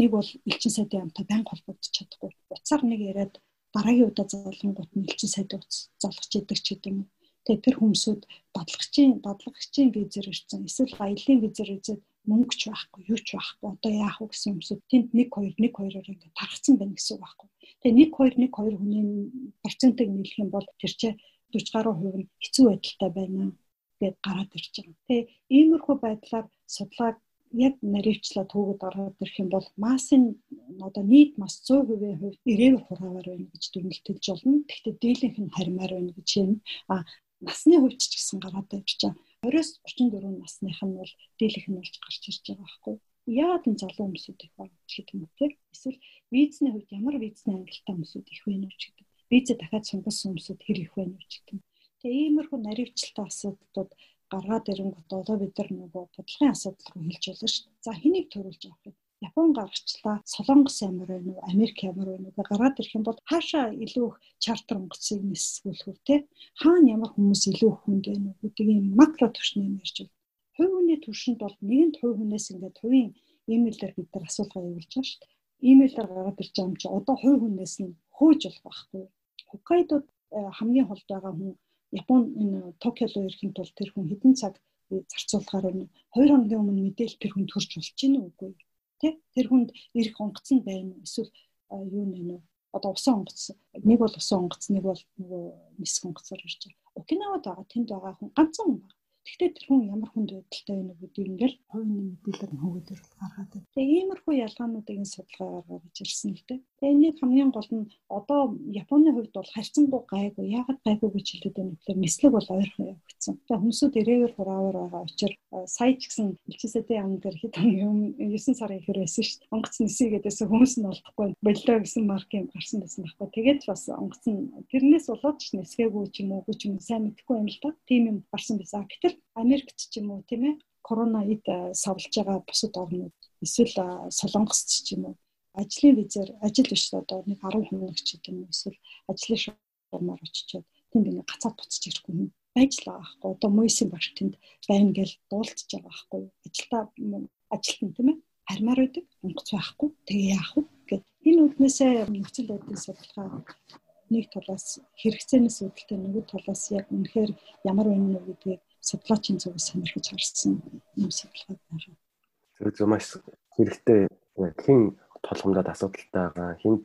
нэг бол элчин сайдын амтай байнга холбогдож чадахгүй. Уцаар нэг яриад дараагийн удаа залгангууд нь элчин сайд залгаж идэг ч гэдэг юм. Тэгээ тэр хүмүүсүүд бодлогчийн бодлогчийн визээр ирсэн. Эсвэл аялын визээр ирээд мөнгө ч байхгүй, юу ч байхгүй. Одоо яах вэ гэсэн хүмүүсүүд тэнд 1 2 1 2-оор ингээд тархацсан байна гэсэн үг байхгүй. Тэгээ 1 2 1 2 хүний процентыг нийлэх юм бол тэр чинь 40 гаруй хувь нь хэцүү байдалтай байна гэд гараад ирж байгаа. Тэгээ иймэрхүү байдлаар судалгааг яг наривчлаа түүгэд ороод ирэх юм бол массын одоо нийт мас 100% хувьд ирээвэр хураавар байна гэж дүгнэлтэлж болно. Гэхдээ дийлэнх нь харимаар байна гэж юм. А насны хувьд ч гэсэн гараад ирж байгаа. 20-34 насных нь бол дийлэнх нь болж гарч ирж байгаа байхгүй юу? яагаад энэ залуу хүмүүсүүд их байна гэдэг юм те эсвэл визний хувьд ямар визний ангилалтай хүмүүсүүд их вэ нэ гэдэг визээ дахиад сунгасан хүмүүсүүд хэр их вэ нэ гэдэг Тэгээ иймэрхүү наривчлалтай асуудлууд гаргаад ирэнгүүт одоо бид нар нөгөө бодлогын асуудал руу хэлж болно шүү дээ. За хэнийг төрүүлж авах вэ? Япон гаргачлаа, Солонгос ямар байна уу, Америк ямар байна уу гараад ирэх юм бол хаашаа илүү их чартер онгоцыг нисгүүлэх үү те? Хаана ямар хүмүүс илүү хүнд байна уу гэдэг ийм макро түвшний юм ярьж байна. Хувь хүний түвшинд бол нэгэнт хувь хүнээс ингээд хувийн имэйлээр бид нар асуулгаа явуулж байгаа шүү дээ. Имэйлээр гараад ирж байгаа юм чи одоо хувь хүнээс нь хөөж болох байхгүй. Хоккайдод э, хамгийн холд байгаа хүн Япон энэ Токио руу ирэхэд бол тэр хүн хэдэн цаг зарцуулахаар байна. 2 хоногийн өмнө мэдээл тэр хүн төрж болж гин үгүй тий тэр хүнд ирэх онгоц нь байна эсвэл юу нэ нэ одоо усан онгоц нэг бол усан онгоц нэг бол нөгөө нисэх онгоцоор ирж байгаа. Окинавад байгаа тэнд байгаа хүн ганцхан хүн байна. Гэхдээ тэр хүн ямар хүнд байдалтай байна гэдгийг ингээл хувийн мэдээлэл нь хөгөөдөр гаргаад байна. Тэгээ иймэрхүү ялгаануудыг энэ судалгаа гаргаж ирсэн л дээ. Тэгээ энийг хамгийн гол нь одоо Японы хувьд бол харьцангуй гайгүй. Яагаад гайгүй гэж хэлээд байна гэхээр нислэг бол ойрхон явагдсан. Тэгээ хүмүүсүүд ирээвэр хураавар байгаа учраас сая ч гэсэн элчээсэдийн ам дээр хэд юм 9 сарын ихэр байсан шүү дээ. Онгоц нисээ гэдээс хүмүүс нь олдохгүй боллоо гэсэн марк юм гарсан байсан байхгүй. Тэгээд бас онгоц нь тэрнээс болоод ч нисгээгүй ч юм уу ч юм сайн мэдэхгүй юм л та. Тийм юм гарсан байсан. Гэтэл Америкт ч юм уу тийм ээ корона ид савлж байгаа бусад орнууд эсвэл солонгост ч юм уу ажлын визээр ажил биш одоо нэг 10 хоног ч гэдэг юм эсвэл ажлын шуурмаар очичоод тэнд ингээ гацаад буцаж ирэхгүй юм байж л байгаа байхгүй. Одоо мөйсийн багш тэнд байна гэж дуулдж байгаа байхгүй. Ажилтаа ажилтан тийм ээ хармаар байдаг онгоц байхгүй тэгээ яах вэ? Гэд энэ үднээсээ нөхцөл байдлын судалгаа нэг талаас хэрэгцээнээс үүдэлтэй нөгөө талаас яг үнэхээр ямар байна вэ гэдгийг судлаачийн зүгээс сонирхож харсан юм судалгаа байна. Зөв зөв маш хэрэгтэй хэн толгомдод асуудалтай байгаа хинт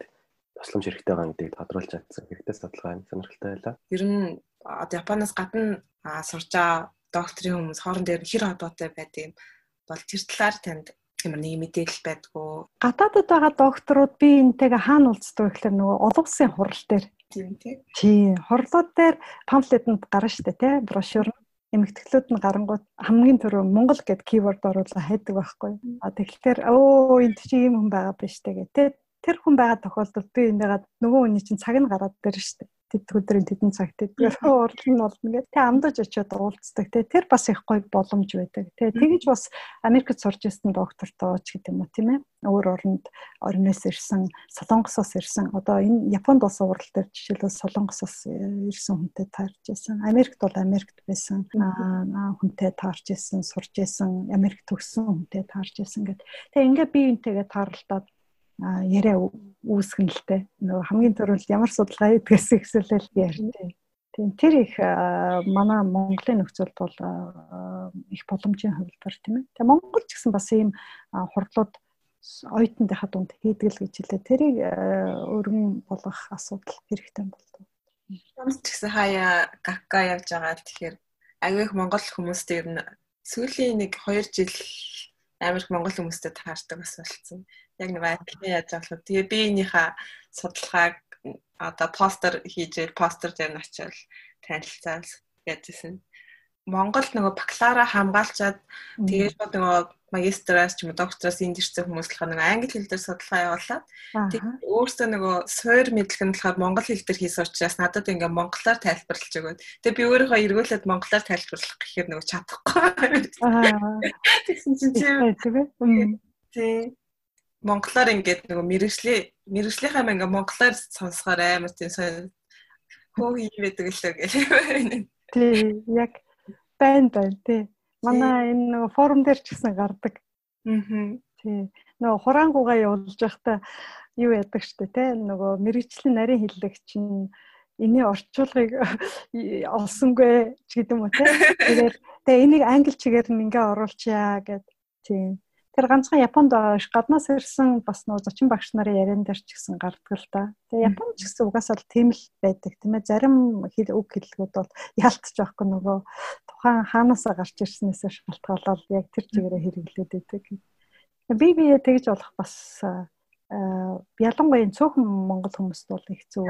тусламж хэрэгтэй байгаа гэдгийг тодруулж чадсан хэрэгтэй судалгаа юм сонирхолтой байлаа. Ер нь одоо Японоос гадна сурч байгаа докторийн хүмүүс хоорон дээр хэр холбоотой байдığım бол тэр талаар танд ямар нэг мэдээлэл байдгүй. Гадаадд байгаа докторууд би энтэйгээ хаана уулздаг гэхээр нөгөө олон улсын хурал дээр тийм тий. Тий, хорлууд дээр памфлетэнд гарна штэ тий, брошюр эмэгтэйчүүд нь гарангууд хамгийн түрүү Монгол гэд кийворд оруулаа хайдаг байхгүй. А тэгэхээр өө энд чи ийм хүн байгаа биш тэгээ. Тэр хүн байгаа тохиолдолд би энийгээ нөгөө хүний чинь цаг нь гараад дээр штэ тэд өдрийн тэдэн цагт тэдгээр урал нь болно гэх. Тэ амдаж очиод уулздаг. Тэ тэр бас их гоё боломж байдаг. Тэ тэгэж бас Америкт сурч ирсэн доктортой ч гэдэг юм уу тийм ээ. Өөр оронд орноос ирсэн, Солонгосоос ирсэн. Одоо энэ Японд бас урал дээр жишээлбэл Солонгосоос ирсэн хүнтэй таарч ирсэн. Америкт бол Америкт байсан хүнтэй таарч ирсэн, сурч ирсэн, Америк төгссөн хүнтэй таарч ирсэн гэд. Тэгээ ингээ би энтэйгээ тааралдаад яриа үүсгэн л тэ. Нөгөө хамгийн түрүүнд ямар судалгаа хийдгээс ихсэлэл ярьдээ. Тийм тэр их манай Монголын нөхцөлд бол их боломжийн хувилбар тийм ээ. Тэгээ Монгол ч гэсэн бас ийм хурлууд оюутныхаа дунд хийдэг л гэж хэлээ. Тэрийг өргөн болгох асуудал хэрэгтэй болдог. Ямс ч гэсэн хаяа гакка явж байгаа. Тэгэхээр агиих Монгол хүмүүстэй ер нь сүүлийн нэг 2 жил Америк Монгол хүмүүстэй таардаг бас болцсон яг нэг адилхан яаж болох. Тэгээ би энийхээ судалгааг одоо постэр хийж постэр дээр нь очивол танилцаал яжсэн. Монголд нөгөө бакалавра хамгаалчаад тэгээд нөгөө магистраас ч юм уу доктораас энд ирсэн хүмүүс болохоор нөгөө англи хэл дээр судалгаа явуулаад тэгээд өөртөө нөгөө суур мэдлэг нь болохоор монгол хэл дээр хийсэн учраас надад ингээ монголоор тайлбарлаж өгөөд. Тэгээд би өөрийнхөө эргүүлээд монголоор тайлбарлах гэхээр нөгөө чадахгүй. Тэгсэн чинь тийм монголоор ингээд нөгөө мэрэгжлээ мэрэгжлийнхаа ингээ монголоор сонсохоор амар тийм сайн хөө хийвэдэг л гэх юм. Тий, яг байн байн тий. Манай энэ нөгөө форум дээр ч гэсэн гардаг. Аа. Тий. Нөгөө хураангуугаа явуулж байхдаа юу яадаг штэ тий. Нөгөө мэрэгжлийн нарийн хиллэг чинь энэний орчуулгыг олсонгүй ч гэдэг юм уу тий. Тэгээд тэгээ энийг англи чигээр нь ингээ оруулчаа гэд тийм Тэр ганцхан Японд гаднаас ирсэн бас нөө зочин багш нарын яриан дээр ч гэсэн гардаг л да. Тэгээ Японд ч гэсэн угаасаа л тийм л байдаг тийм ээ. Зарим хэл үг хэллэгүүд бол ялтчих байхгүй нөгөө тухайн хаанаасаа гарч ирснээсээ шалтгаалаад яг тэр чигээрээ хэрэглээд байдаг. Би бие тэгж болох бас ялангуяа цөөхөн монгол хүмүүст бол их зөв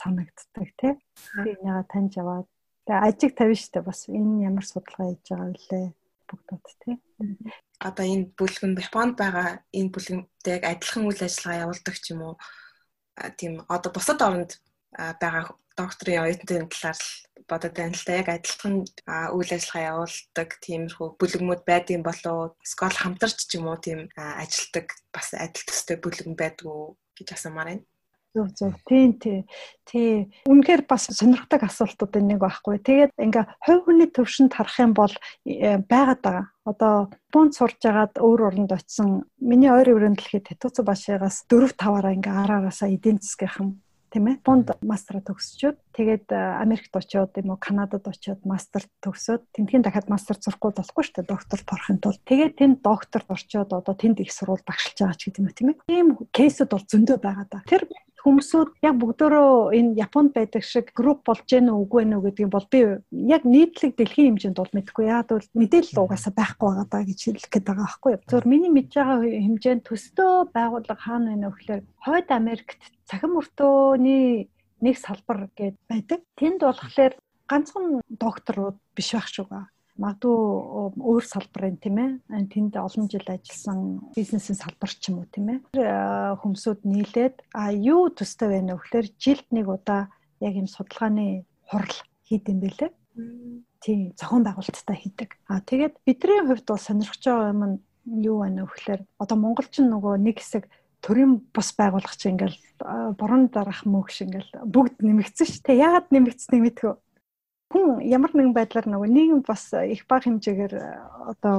санагддаг тий. Би яга таньж аваад тэгээ ажиг тавина штэ бас энэ ямар судалгаа хийж байгаа вэ? Бүгдүүд тий. Одоо энэ бүлгэн Японд байгаа энэ бүлгэнтэй яг адилхан үйл ажиллагаа явуулдаг ч юм уу? Тийм одоо бусад оронд байгаа докторийн оюутны талаар л бодод байна л да. Яг адилхан үйл ажиллагаа явуулдаг тиймэрхүү бүлгэмүүд байдгийн болоо скол хамтарч ч юм уу тийм ажилтдаг бас адил төстэй бүлгэн байдгүй гэж асуумаар байна. Зөв зөв. Тийм тий. Тий. Үнэхээр бас сонирхдаг асуултууд нэг байхгүй. Тэгээд ингээ хувь хүний төвшөнд харах юм бол э, байгаад байгаа. Одоо Японд сурж агаад өөр оронд очисон миний ойр өрөөнд дэлхийд Тэтуцу башигаас 4 5-аараа ингээ араагаасаа эдийн засгийнхан тийм ээ. Бонд мастера төгсчөөд тэгээд э, Америкт очиод юм уу Канадад очиод мастер төгсөөд тентхийн дахиад мастер зурхгүй болохгүй шүү дээ. Доктор борохын тулд. Тэгээд тэнд докторт орчоод одоо тэнд их сурвалж багшилж байгаа ч гэдэг юм тийм ээ. Ийм кейсүүд бол зөндөө байгаа да. Тэр хүмүүсүүд яг бүгдөө энэ Японд байдаг шиг групп болж гэнэ үгүй нэ гэдэг юм бол би яг нийтлэг дэлхийн хэмжээнд бол мэдэхгүй. Яг бол мэдээлэл угаасаа байхгүй байгаа даа гэж хэлэх гээд байгаа байхгүй юу. Зөвхөн миний мэдж байгаа хэмжээнд төстөө байгууллага хаана байна вэ гэхээр Хойд Америкт цахим мөртөөний нэг салбар гээд байдаг. Тэнд болохоор ганцхан докторууд биш байх шүү га магадгүй өөр салбарын тийм ээ. Тэнд олон жил ажилласан бизнесийн салбар ч юм уу тийм ээ. Хүмүүсүүд нийлээд а юу төстэй байна вэ гэхээр жилд нэг удаа яг юм судалгааны хурал хийдэм байлээ. Тийм зохион байгуулалттай хийдэг. А тэгээд бидний хувьд бол сонирхож байгаа юм нь юу байна вэ гэхээр одоо монголчин нөгөө нэг хэсэг төрийн бус байгуулах чинь ингээл борон дарах мөнгө ингээл бүгд нэмэгдсэн шүү. Тэ яагаад нэмэгдснэг мэдхүү хүн ямар нэгэн байдлаар нөгөө нийгэм бас их бага хэмжээгээр э, одоо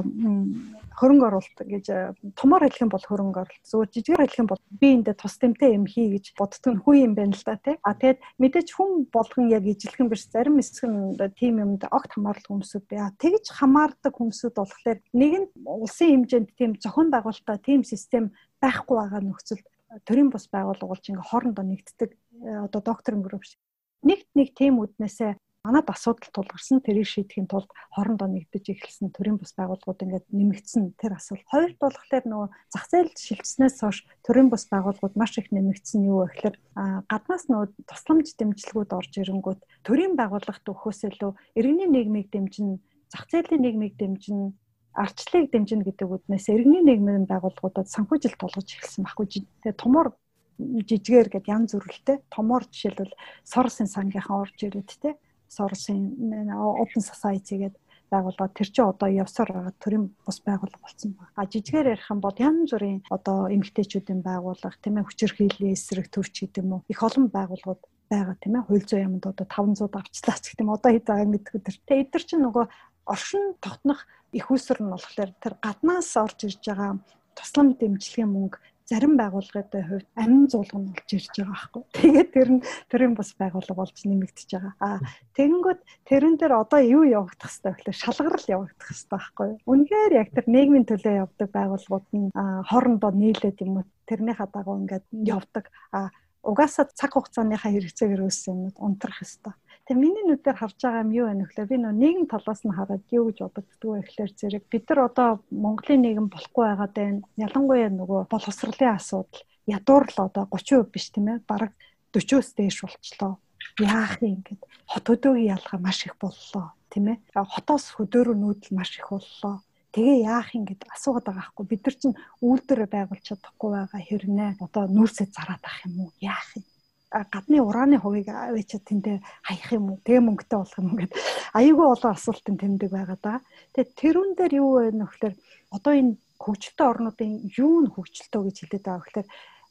хөрөнгө оруулалт гэж э, томоор хэлэх юм бол хөрөнгө оруулалт зүгээр жижигээр хэлэх юм бол би эндээ тус тэмтэй юм хий гэж боддог нь хүн юм байна л да тий. А тэгэд мэдээж хүн болгон яг ижилхэн биш зарим хэсэг нь тийм юмд огт хамаарал хүмүүсүүд бай. Тэгж хамаардаг хүмүүсүүд болохоор нэг нь улсын хэмжээнд тийм зохион байгуулалтаа тийм систем байхгүй байгаа нөхцөлд төрийн бус байгууллага болж ингээ хоорондоо нэгддэг э, одоо докторын групп шиг нэгт нэг тийм үднээсээ манад асуудал тулгарсан тэрийг шийдэхин тулд хоорондоо нэгдэж эхэлсэн төрийн бус байгууллагууд ингээд нэмэгдсэн тэр асуудал. Хоёрт болохоор нөгөө зах зээл шилжснээс хойш төрийн бус байгууллагууд маш их нэмэгдсэн юу вэ гэхээр гаднаас нөгөө тусламж дэмжлэгүүд орж ирэнгүүт төрийн байгууллагт өгөхөөс илүү иргэний нийгмийг дэмжин, зах зээлийн нийгмийг дэмжин арчлыг дэмжинэ гэдэг үднээс иргэний нийгмийн байгууллагуудад санхүүжилт болгож эхэлсэн байхгүй. Тэгээ томор жижигээр гээд янз бүрэлтэй томор жишээлбэл сорсын сангийнхан орж ирээд те Соросын Open Society гэдэг байгууллага тэр чинь одоо явсаар байгаа төрийн бус байгууллага болсон байна. А жижигээр ярих юм бол янз бүрийн одоо эмгтээчүүдийн байгууллага тийм ээ хүчирхийллийн эсрэг төвч гэдэг юм уу их олон байгууллагууд байгаа тийм ээ хууль зүйн юмд одоо 500 авчлаач гэх юм одоо хэд байгааг мэдгүй тэр. Тэгээ эдгэр чинь нөгөө оршин тогтнох их усэр нь болохоор тэр гаднаас орж ирж байгаа туслам дэмжлэгийн мөнгө зарим байгууллагын хувьд амин зуулга нь болж ирж байгаа байхгүй. Тэгээд тэр нь төрийн бус байгууллага болж нэмэгдэж байгаа. Аа тэгэнгүүт тэрэн дээр одоо юу явагдах хэвээр гэхэлээ шалгарал явагдах хэвээр байхгүй. Үнэхээр яг тэр нийгмийн төлөө явдаг байгууллагууд нь хоорондоо нийлээд юм уу тэрнийхээ дагуу ингээд явдаг. Аа угаасаа цаг хугацааныхаа хэрэгцээгээр үүссэн юмуд унтрах хэвээр Тэгээ миний нүдээр харж байгаа юм юу вэ нөхлөө би нөө нийгэм талаас нь хараад юу гэж бодогддгоо ихлээр зэрэг бид нар одоо Монголын нийгэм болохгүй байгаад байна. Ялангуяа нөгөө боловсролын асуудал ядуурлаа одоо 30% биш тийм ээ бараг 40-оос дээш болчлоо. Яах юм гээд хот хөдөөгийн ялгаа маш их боллоо тийм ээ. Хотоос хөдөөрөө нүүдэл маш их боллоо. Тэгээ яах юм гэд асуугаад байгаа хгүй бид нар чинь үйлдвэр байгуулж чадахгүй байгаа хэрнээ одоо нүүрсээ зараад ах юм уу яах юм гадны ураны хувийг авчиад тэндээ хаях юм уу тэгээ мөнгөтэй болох юм гээд аюулгүй олон асуултын тэмдэг байгаа да. Тэгээ тэрүүн дээр юу вэ нөхлөөр одоо энэ хөгжилтэй орнуудын юу нь хөгжилтэй гэж хэлээд байгаа гэхээр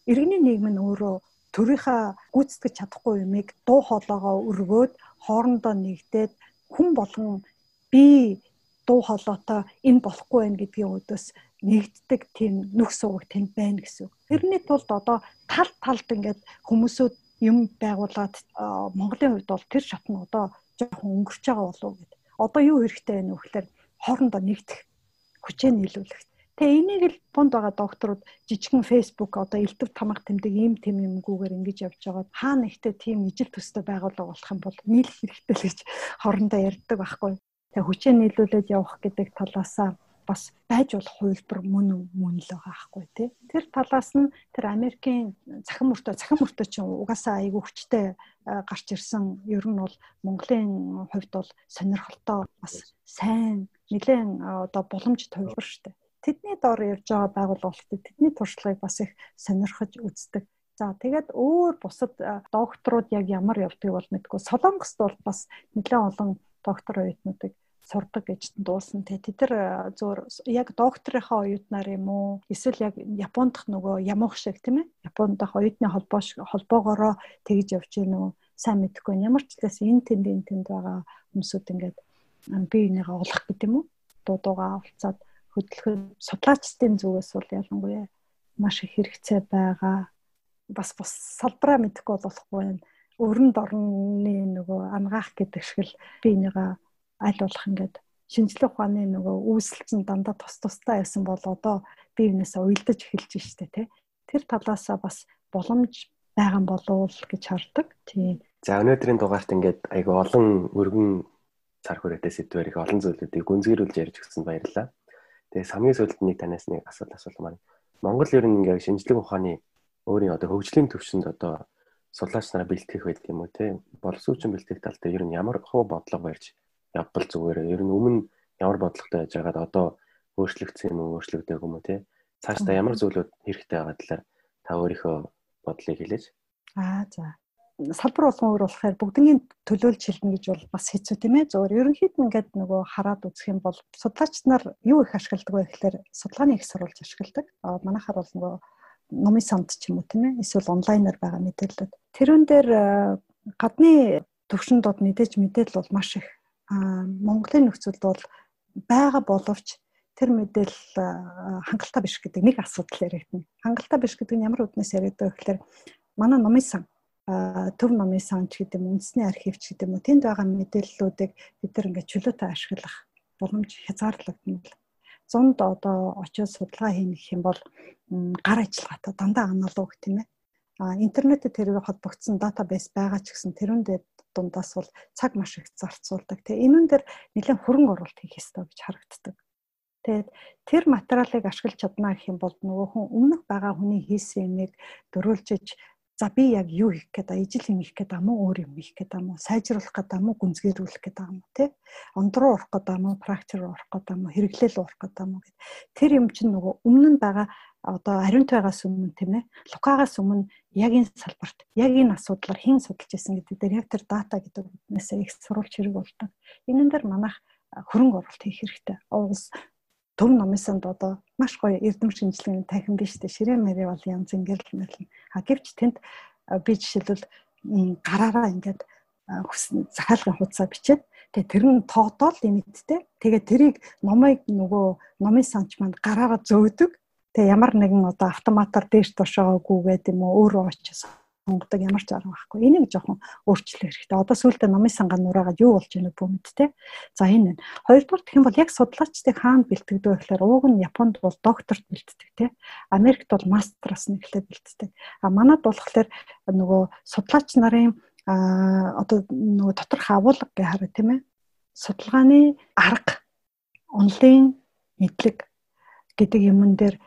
иргэний нийгэм нь өөрөө төрийнхаа гүйцэтгэж чадахгүй юмыг дуу хоолойгоо өргөөд хоорондоо нэгдээд хүн болгон би дуу хоолойтой энэ болохгүй байх гэдгийн өдөөс нэгддэг тийм нүх сувг тэнд байна гэсэн. Тэрний тулд одоо тал талд ингээд хүмүүсүүд юм байгуулад Монголын хувьд бол тэр шат нь одоо жоохон өнгөрч байгаа болов уу гэд. Одоо юу хэрэгтэй вэ нөхлөөр хоорондоо нэгдэх хүчээ нийлүүлэх. Тэгээ энийг л бонд байгаа докторууд жижигхэн фейсбુક одоо элдв тамга тэмдэг ийм тэм юмгүйгээр ингэж явж байгаа. Хаана ихтэй тийм ижил төстэй байгууллага болох юм бол нийлэх хэрэгтэй л гэж хоорондоо ярьдаг байхгүй. Тэгээ хүчээ нийлүүлээд явах гэдэг талаасаа бас байж болох хувилбар мөн мөн л байгаа байхгүй тий. Тэр талаас нь тэр Америкийн цахим мөртөө цахим мөртөө чинь угаасаа айгүй хүчтэй гарч ирсэн. Ер нь бол Монголын хувьд бол сонирхолтой бас сайн нэлээд одоо боломж төвлөр штэ. Тэдний доор явж байгаа байгууллагууд тэдний туршлагыг бас их сонирхож үздэг. За тэгээд өөр бусад докторууд яг ямар явдгийг бол мэдгүй. Солонгост бол бас нэлээд олон доктор оюутнуудыг сурдаг гэж дуулсан. Тэгээ тэд нар зөөр яг докторийнхаа оюутнаар юм уу? Эсвэл яг Японд дах нөгөө ямуух шиг тийм ээ? Японд дах оюутны холбоо холбоогоороо тэгж явж гин үү? Сайн мэдэхгүй. Ямар ч талаас энэ тэнд энэ тэнд байгаа хүмүүсүүд ингээд бие бинийгаа олох гэдэг юм уу? Дуудуугаа олцоод хөдөлгөх судлаачдын зүгээс бол ялангуяа маш их хэрэгцээ байгаа. Бас бас салбараа мэдэхгүй болохгүй байна. Өрөнд орны нөгөө ангаах гэдэг шиг л бинийгаа аль болох ингээд шинжлэх ухааны нөгөө үүсэлцэн дандаа тус тустай байсан бол одоо бие биенээсээ уйлдаж эхэлж штэ тий. Тэр талаасаа бас боломж байгаа болов гэж хардаг. Тий. За өнөөдрийн дугаарт ингээд айгу олон өргөн цар хүрээтэй сэдвэр их олон зүйлүүдийг гүнзгийрүүлж ярьж өгсөн баярлалаа. Тэгээ хамгийн сүүлд нэг танаас нэг асуулт асуулмаар. Монгол ер нь ингээд шинжлэх ухааны өөрийн одоо хөгжлийн төвшөнд одоо судлаач нараа бэлтгэх байдаг юм уу те боловсруучсан бэлтгэх тал дээр ер нь ямар хөө бодлого барьж явбал зүгээр. Ер нь өмнө ямар бодлоготой байж байгаад одоо өөрчлөгдсөн юм уу, өөрчлөгдөг юм уу те. Цаашдаа ямар зүйлүүд хэрэгтэй байгаа талаар та өөрийнхөө бодлыг хэлээч. Аа за. Салбар болгон өөр болохоор бүгднийг төлөөлж хэлнэ гэж бол бас хэцүү тийм ээ. Зөвөр ерөнхийд нь ингээд нөгөө хараад үзэх юм бол судлаач нар юу их ашигладаг вэ гэхээр судалгааны их сурвалж ашигладаг. Аа манайхаар бол нөгөө номын санд ч юм уу тийм ээ. Эсвэл онлайнаар байгаа мэдээлэлүүд. Тэрүүн дээр гадны төвшин дод мэдээж мэдээлэл бол маш их Монголын нөхцөлд бол байгаа боловч тэр мэдээлэл хангалттай биш гэдэг нэг асуудал яригдана. Хангалттай биш гэдэг нь ямар үднэс яригддаг гэхээр манай номын сан төв номын сан ч гэдэг юм үндэсний архив ч гэдэг юм тэнд байгаа мэдээллүүдийг бид нар ингээд чөлөөтэй ашиглах боломж хязгаарлагдана л. Зунд одоо очиод судалгаа хийнэ гэх юм бол гар ажиллагаатай дандаа аналог тийм ээ. А интернетэд тэрээр холбогдсон датабейс байгаа ч гэсэн тэрүүн дээр дундаас бол цаг маш их зарцуулдаг. Тэгээ энэ дээр нэлээд хөрөнгө оруулалт хийх ёстой гэж харагддаг. Тэгээд тэр материалыг ашиглаж чадна гэх юм бол нөгөө хүн өмнөх байгаа хүний хийсэн юмыг дөрүүлжиж за би яг юу хийх гээд байгаа ижил юм хийх гээд байгаа мó өөр юм хийх гээд байгаа мó сайжруулах гээд байгаа мó гүнзгийрүүлэх гээд байгаа мó тий ондруу урах гээд байгаа мó практик руу орох гээд байгаа мó хэрэглээл урах гээд байгаа мó гэд тэр юм чинь нөгөө өмнө нь байгаа одоо ариунт байгаас өмнө тийм ээ лукагаас өмнө яг энэ салбарт яг энэ асуудлаар хэн судалж ирсэн гэдэг дээр яг тэр дата гэдэг үгнээсээ их сурвалж хэрэг болдог. Энэн дээр манайх хөрөнгө оруулалт хийх хэрэгтэй. Уус төв номын санд одоо маш гоё эрдэм шинжилгээний танхим биш үү ширээ мэрэ бол янз ингэрл мэрлэн а гэвч тэнд би жишээлбэл гараараа ингээд захиалгын хуудасаа бичээд тэгээ тэр нь тоотоол лимиттэй тэгээ тэрийг номыг нөгөө номын санч манд гараараа зөөдөг тэгээ ямар нэгэн одоо автоматар дээш тушаагүйгээд юм уу өөрөө очиж сонгодог ямар ч арга байхгүй. Энийг жоохон өөрчлөх хэрэгтэй. Одоо сүүлдээ номын сангаа нураагаад юу болж байгааг бүү мэдтэй. За энэ байна. Хоёрдугаар гэх юм бол яг судлаачдыг хаана бэлтгэдэг вэ гэхээр ууг нь Японд бол докторт бэлтдэг тий. Америкт бол мастераас нэглээ бэлтдэг. А манад болохоор нөгөө судлаач нарын а одоо нөгөө доторх агуулга гэх хараа тийм ээ. Судалгааны арга, онлын мэдлэг гэдэг юмн дээр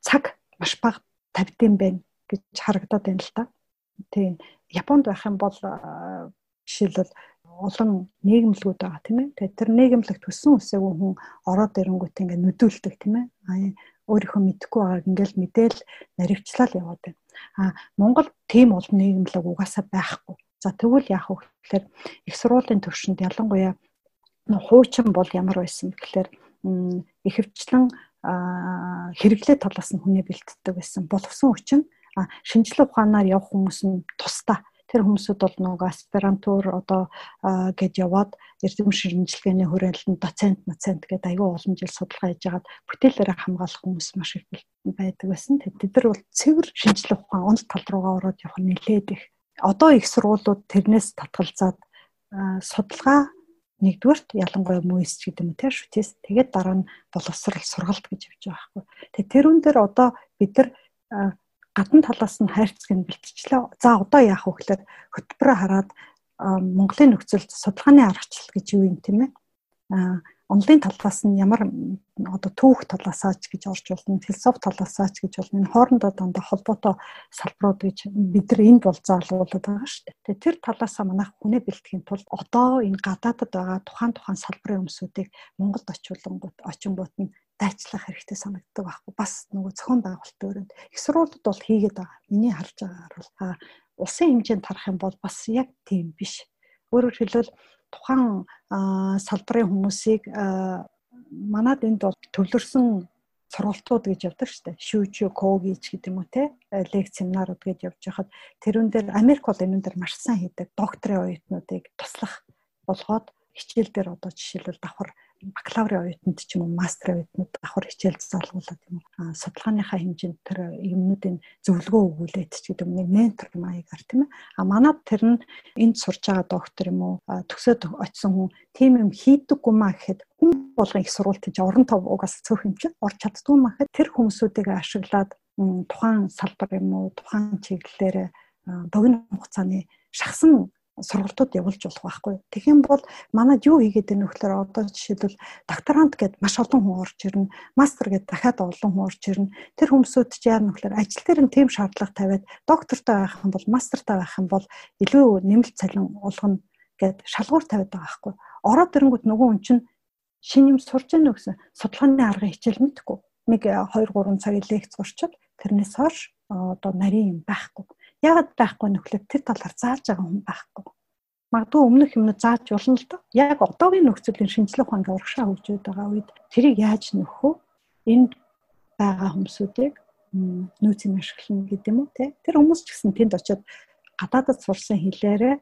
цаг маш бага тавьдсан байна гэж харагдаад байна л та. Тийм. Японд байх юм бол жишээлбэл олон нийгэмлэгүүд байгаа тийм ээ. Тэгээд тэр нийгэмлэг төссөн үсээгүй хүн ороод ирэнгүүт ингээд нүдүүлдэг тийм ээ. Аа өөрийнхөө мэдэхгүй байгааг ингээл мэдээл наривчлал яваад байна. Аа Монгол тийм олон нийгэмлэг угаасаа байхгүй. За тэгвэл яах вэ гэхээр их сургуулийн төвшөнд ялангуяа хуучин бол ямар байсан гэхээр ихэвчлэн хэрэглээ талаас нь хүнээ бэлддэг байсан. Боловсон хүчин шинжилгээ ухаанаар явах хүмүүс нь тусдаа тэр хүмүүсүүд бол нөгөө аспирантур одоо гэд яваад эрдэм шинжилгээний хүрээлэнд доцент доцент гэдэг аюул олон жил судалгаа хийж агаад бүтээлээрээ хамгаалах хүмүүс маш их байдаг байсан. Тэд нар бол цэвэр шинжилгээ ухаан онл тал руугаа ороод явах нэлээд их. Одоо их сургуулиуд тэрнээс татгалзаад судалгаа нэгдүгээрт ялангуяа мөс гэдэг юм те шүтээс тэгээд дараа нь боловсрал сургалт гэж явж байгаа байхгүй. Тэгээд тэрүүн дээр одоо бид нар гадна талаас нь хайрцаг нь бэлтчихлээ. За одоо яах вэ гэхээр хөтөлбөрөөр хараад Монголын нөхцөлд судалгааны аргачлал гэж юу юм тийм ээ. Онлын талаас нь ямар одоо түүх талаасаа ч гэж орж болно, философи талаасаа ч гэж болно. Энэ хоорондоо дандаа холбоотой салбарууд гэж бид нар энд бол заалуулдаг байгаа шүү дээ. Тэр талаасаа манайх хүнээ бэлтгэхийн тулд одоо энэ гадаадад байгаа тухайн тухайн салбарын өмсүүдийг Монголд очиулангууд очингууд нь дайчлах хэрэгтэй санагддаг байхгүй бас нөгөө зохион байгуулалтын өрөөнд их сургуулиуд бол хийгээд байгаа. Миний харж байгаагаар бол улсын хэмжээнд тарах юм бол бас яг тийм биш. Өөрөөр хэлбэл тухайн салбарын хүмүүсийг манад энд бол төвлөрсөн сургалтууд гэж явдаг шүү дээ. Шүүж, когич гэдэг юм уу те лекц семинарууд гэж явж байхад тэрүүн дээр Америк бол энэ дээр маш сайн хийдэг. Докторийн оюутнуудыг туслах болгоод хичээл дээр одоо жишээлбэл давхар бакалаврын оюутанд ч юм уу мастрын оюутнууд давхар хичээл залгуулад юм уу судалгааныхаа хэмжээнд тэр юмнуудын зөвлөгөө өгүүлээд ч гэдэг юм нэг ментор маягаар тийм ээ. А манад тэр нь энд сурж байгаа доктор юм уу төгсөөд очисон хүн тийм юм хийдэггүй маа гэхэд хүн болгон их сурвалт гэж орон тов угаас цөөх юм чи орч чаддгүй маа гэхэд тэр хүмүүсүүдийг ашиглаад тухайн салбар юм уу тухайн чиглэлээр богино хугацааны шахсан сургалтууд явуулж болох байхгүй. Юм бол манад юу хийгээд вэ гэхээр одоо жишээлбэл докторант гэд маш олон хүн орж ирнэ, мастер гэд дахиад олон хүн орж ирнэ. Тэр хүмүүсүүд ч яа нөхлөр ажил дээр нь тийм шаардлага тавиад доктортой байх юм бол мастертай байх юм бол илүү нэмэлт цалин олгоно гэд шалгуур тавиад байгаа байхгүй. Ороод ирэнгүүт нөгөө хүн чинь шинэ юм сурж яана гэсэн судалгааны арга хичээл мэдхгүй. Нэг 2 3 цагийн лекц урчвал тэрнээс хойш одоо нарийн юм байхгүй Яагаад байхгүй нөхлөд тэр талаар зааж байгаа хүн байхгүй. Магадгүй өмнөх юмнууд зааж болно л доо. Яг одоогийн нөхцөлийн шинжлэх ухааны урагшаа хөгжөөд байгаа үед тэрийг яаж нөхөө? Энд байгаа хүмүүсүүдийг нөөцийн ашиглана гэдэг юм уу те. Тэр хүмүүс ч гэсэн тэнд очиод гадаадд сурсан хэлээрээ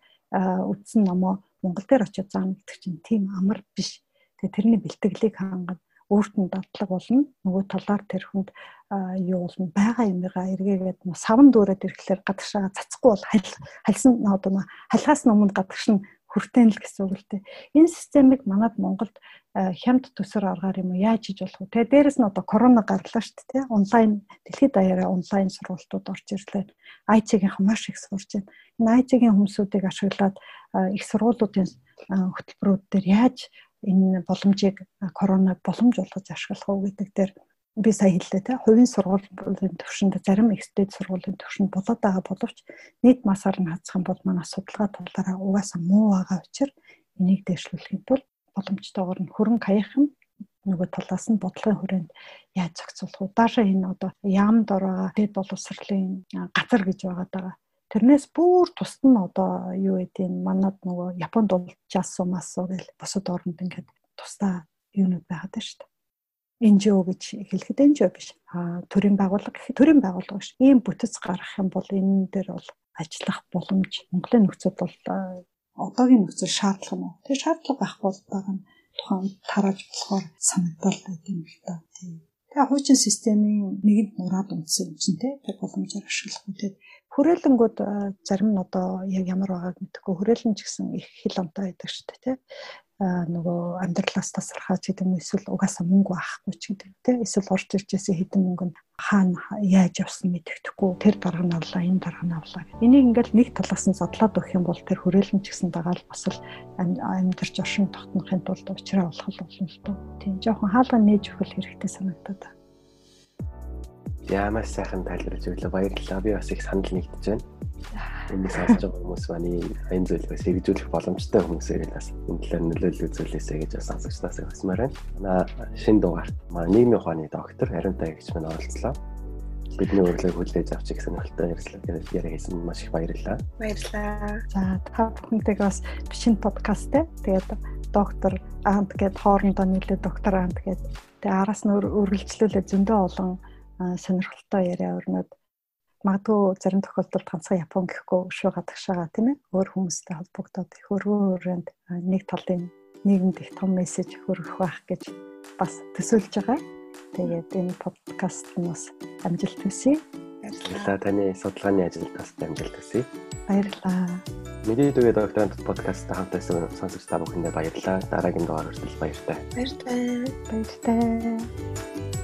үтсэн номоо Монгол дээр очиод заана гэдэг чинь тийм амар биш. Тэгээ тэрний бэлтгэлийг хангана өөрт нь дадлаг болно. Нөгөө талаар тэр хүнд юу болно байгаа юмгаа эргээгээд савн дүүрээд ирэхлээр гадагшаа цацхгүй бол хальсан одоо халихаас өмнө гадагш нь хүртээн л гэсэн үг л дээ. Энэ системийг манад Монголд хямд төсөр аргаар юм уу яаж хийж болох вэ? Тэгээ дээрэс нь одоо корона гарлаа шүү дээ. Онлайн дэлхийд даяараа онлайн сургалтууд орж ирлээ. IC-ийн маш их сурж байна. Энэ IC-ийн хүмүүсүүдийг ашиглаад их сургуулиудын хөтөлбөрүүд дээр яаж энэ боломжийг корона боломж болгож ашиглах уу гэдэг дээр би сая хэллээ те хувийн сургуулийн төвшөнд зарим экстэд сургуулийн төвшөнд болоод байгаа боловч нийт масаар нь хазах юм бол манай судалгаа талаараа угаасаа муу байгаа учраас энийг дэвшлүүлэхийн тулд боломжтойгоор нь хөрөн каяхан нөгөө талаас нь бодлогын хүрээнд яаж зохицуулах вэ? Даашаа энэ одоо яамд ороо тэд боловсролын газар гэж байгаа даа. Тэрнээс бүр тусад нь одоо юу гэдэг нь манад нөгөө Японд бол жассу массу гэл босод оронд ингээд тусдаа юунууд байгаад шүү дээ. NGO гэж хэлэхэд NGO биш. А төрийн байгууллага гэхэд төрийн байгууллага биш. Ийм бүтэц гаргах юм бол энэ дээр бол ажиллах боломж Монголын нөхцөл бол одоогийн нөхцөл шаардлага нь. Тэгээ шаардлага байхгүй байгаа нь тухайн тарааж болохоор санагдал байт юм л та. Тэгээ хуучин системийн нэгэнд нураад унтсан юм чинь те тэг боломжоор ашиглах үү те хүрээлэнгүүд зарим нь одоо яг ямар байгааг мэдэхгүй хүрээлэн ч гэсэн их хил амтай байдаг шүү дээ те нөгөө амьдралаас тасархаж гэдэг юм эсвэл угаасаа мөнгө авахгүй ч гэдэг тийм эсвэл орж иржсэн хэдэн мөнгө нь хаана яаж явсан мэддэхгүй тэр дарга нь авлаа энэ дарга нь авлаа. Энийг ингээл нэг талаас нь задлаад өгөх юм бол тэр хүрээлэн ч гэсэн дагаал бас л амьдарч оршин тогтнохын тулд уучраа болох болно л доо. Тийм жоохон хаалга нээж өгөх хэрэгтэй санагдаад Ямаа сайхан тайлбарлаж өглөө баярлалаа би бас их санал нэгдэж байна Энийг сонсож байгаа хүмүүс маань аян зүйлээс хэрэгжүүлэх боломжтой хүмүүсээр бас энэ талаар нөлөөлөл үзүүлээсэй гэж бас сонсогчдоос хүсмээр байна. Манай шинэ дугаарт манай нийгмийн ухааны доктор Аримтай гэж маань оролцлоо. Бидний урилгыг хүлээж авч их сонирхолтой яриа хийсэн маш их баярлалаа. Баярлалаа. За та бүхэнтэйг бас шинэ подкаст те. Тэгээд доктор Ант гэд хоорондоо нийлээ доктор Ант гэд тэгээ араас нь өргөлжлүүлээ зөндөө олон сонирхолтой яриа өрнөд магадгүй зарим тохиолдолд ганцхан Япон гэхгүй шүү гадагшаага тийм ээ өөр хүмүүстэй холбогдоод их өрөөнд нэг талын нийгэмд их том мессеж хүргэх байх гэж бас төсөөлж байгаа. Тэгээд энэ подкаст нь бас амжилт хүсье. Баярлалаа таны судалгааны ажилд бас амжилт хүсье. Баярлалаа. Мэдээдүгээ докторант подкасттай хамт байсан сонсогч та бүхэндээ баярлалаа. Дараагийн дугаар хүртэл баяртай. Баяртай. Баяртай.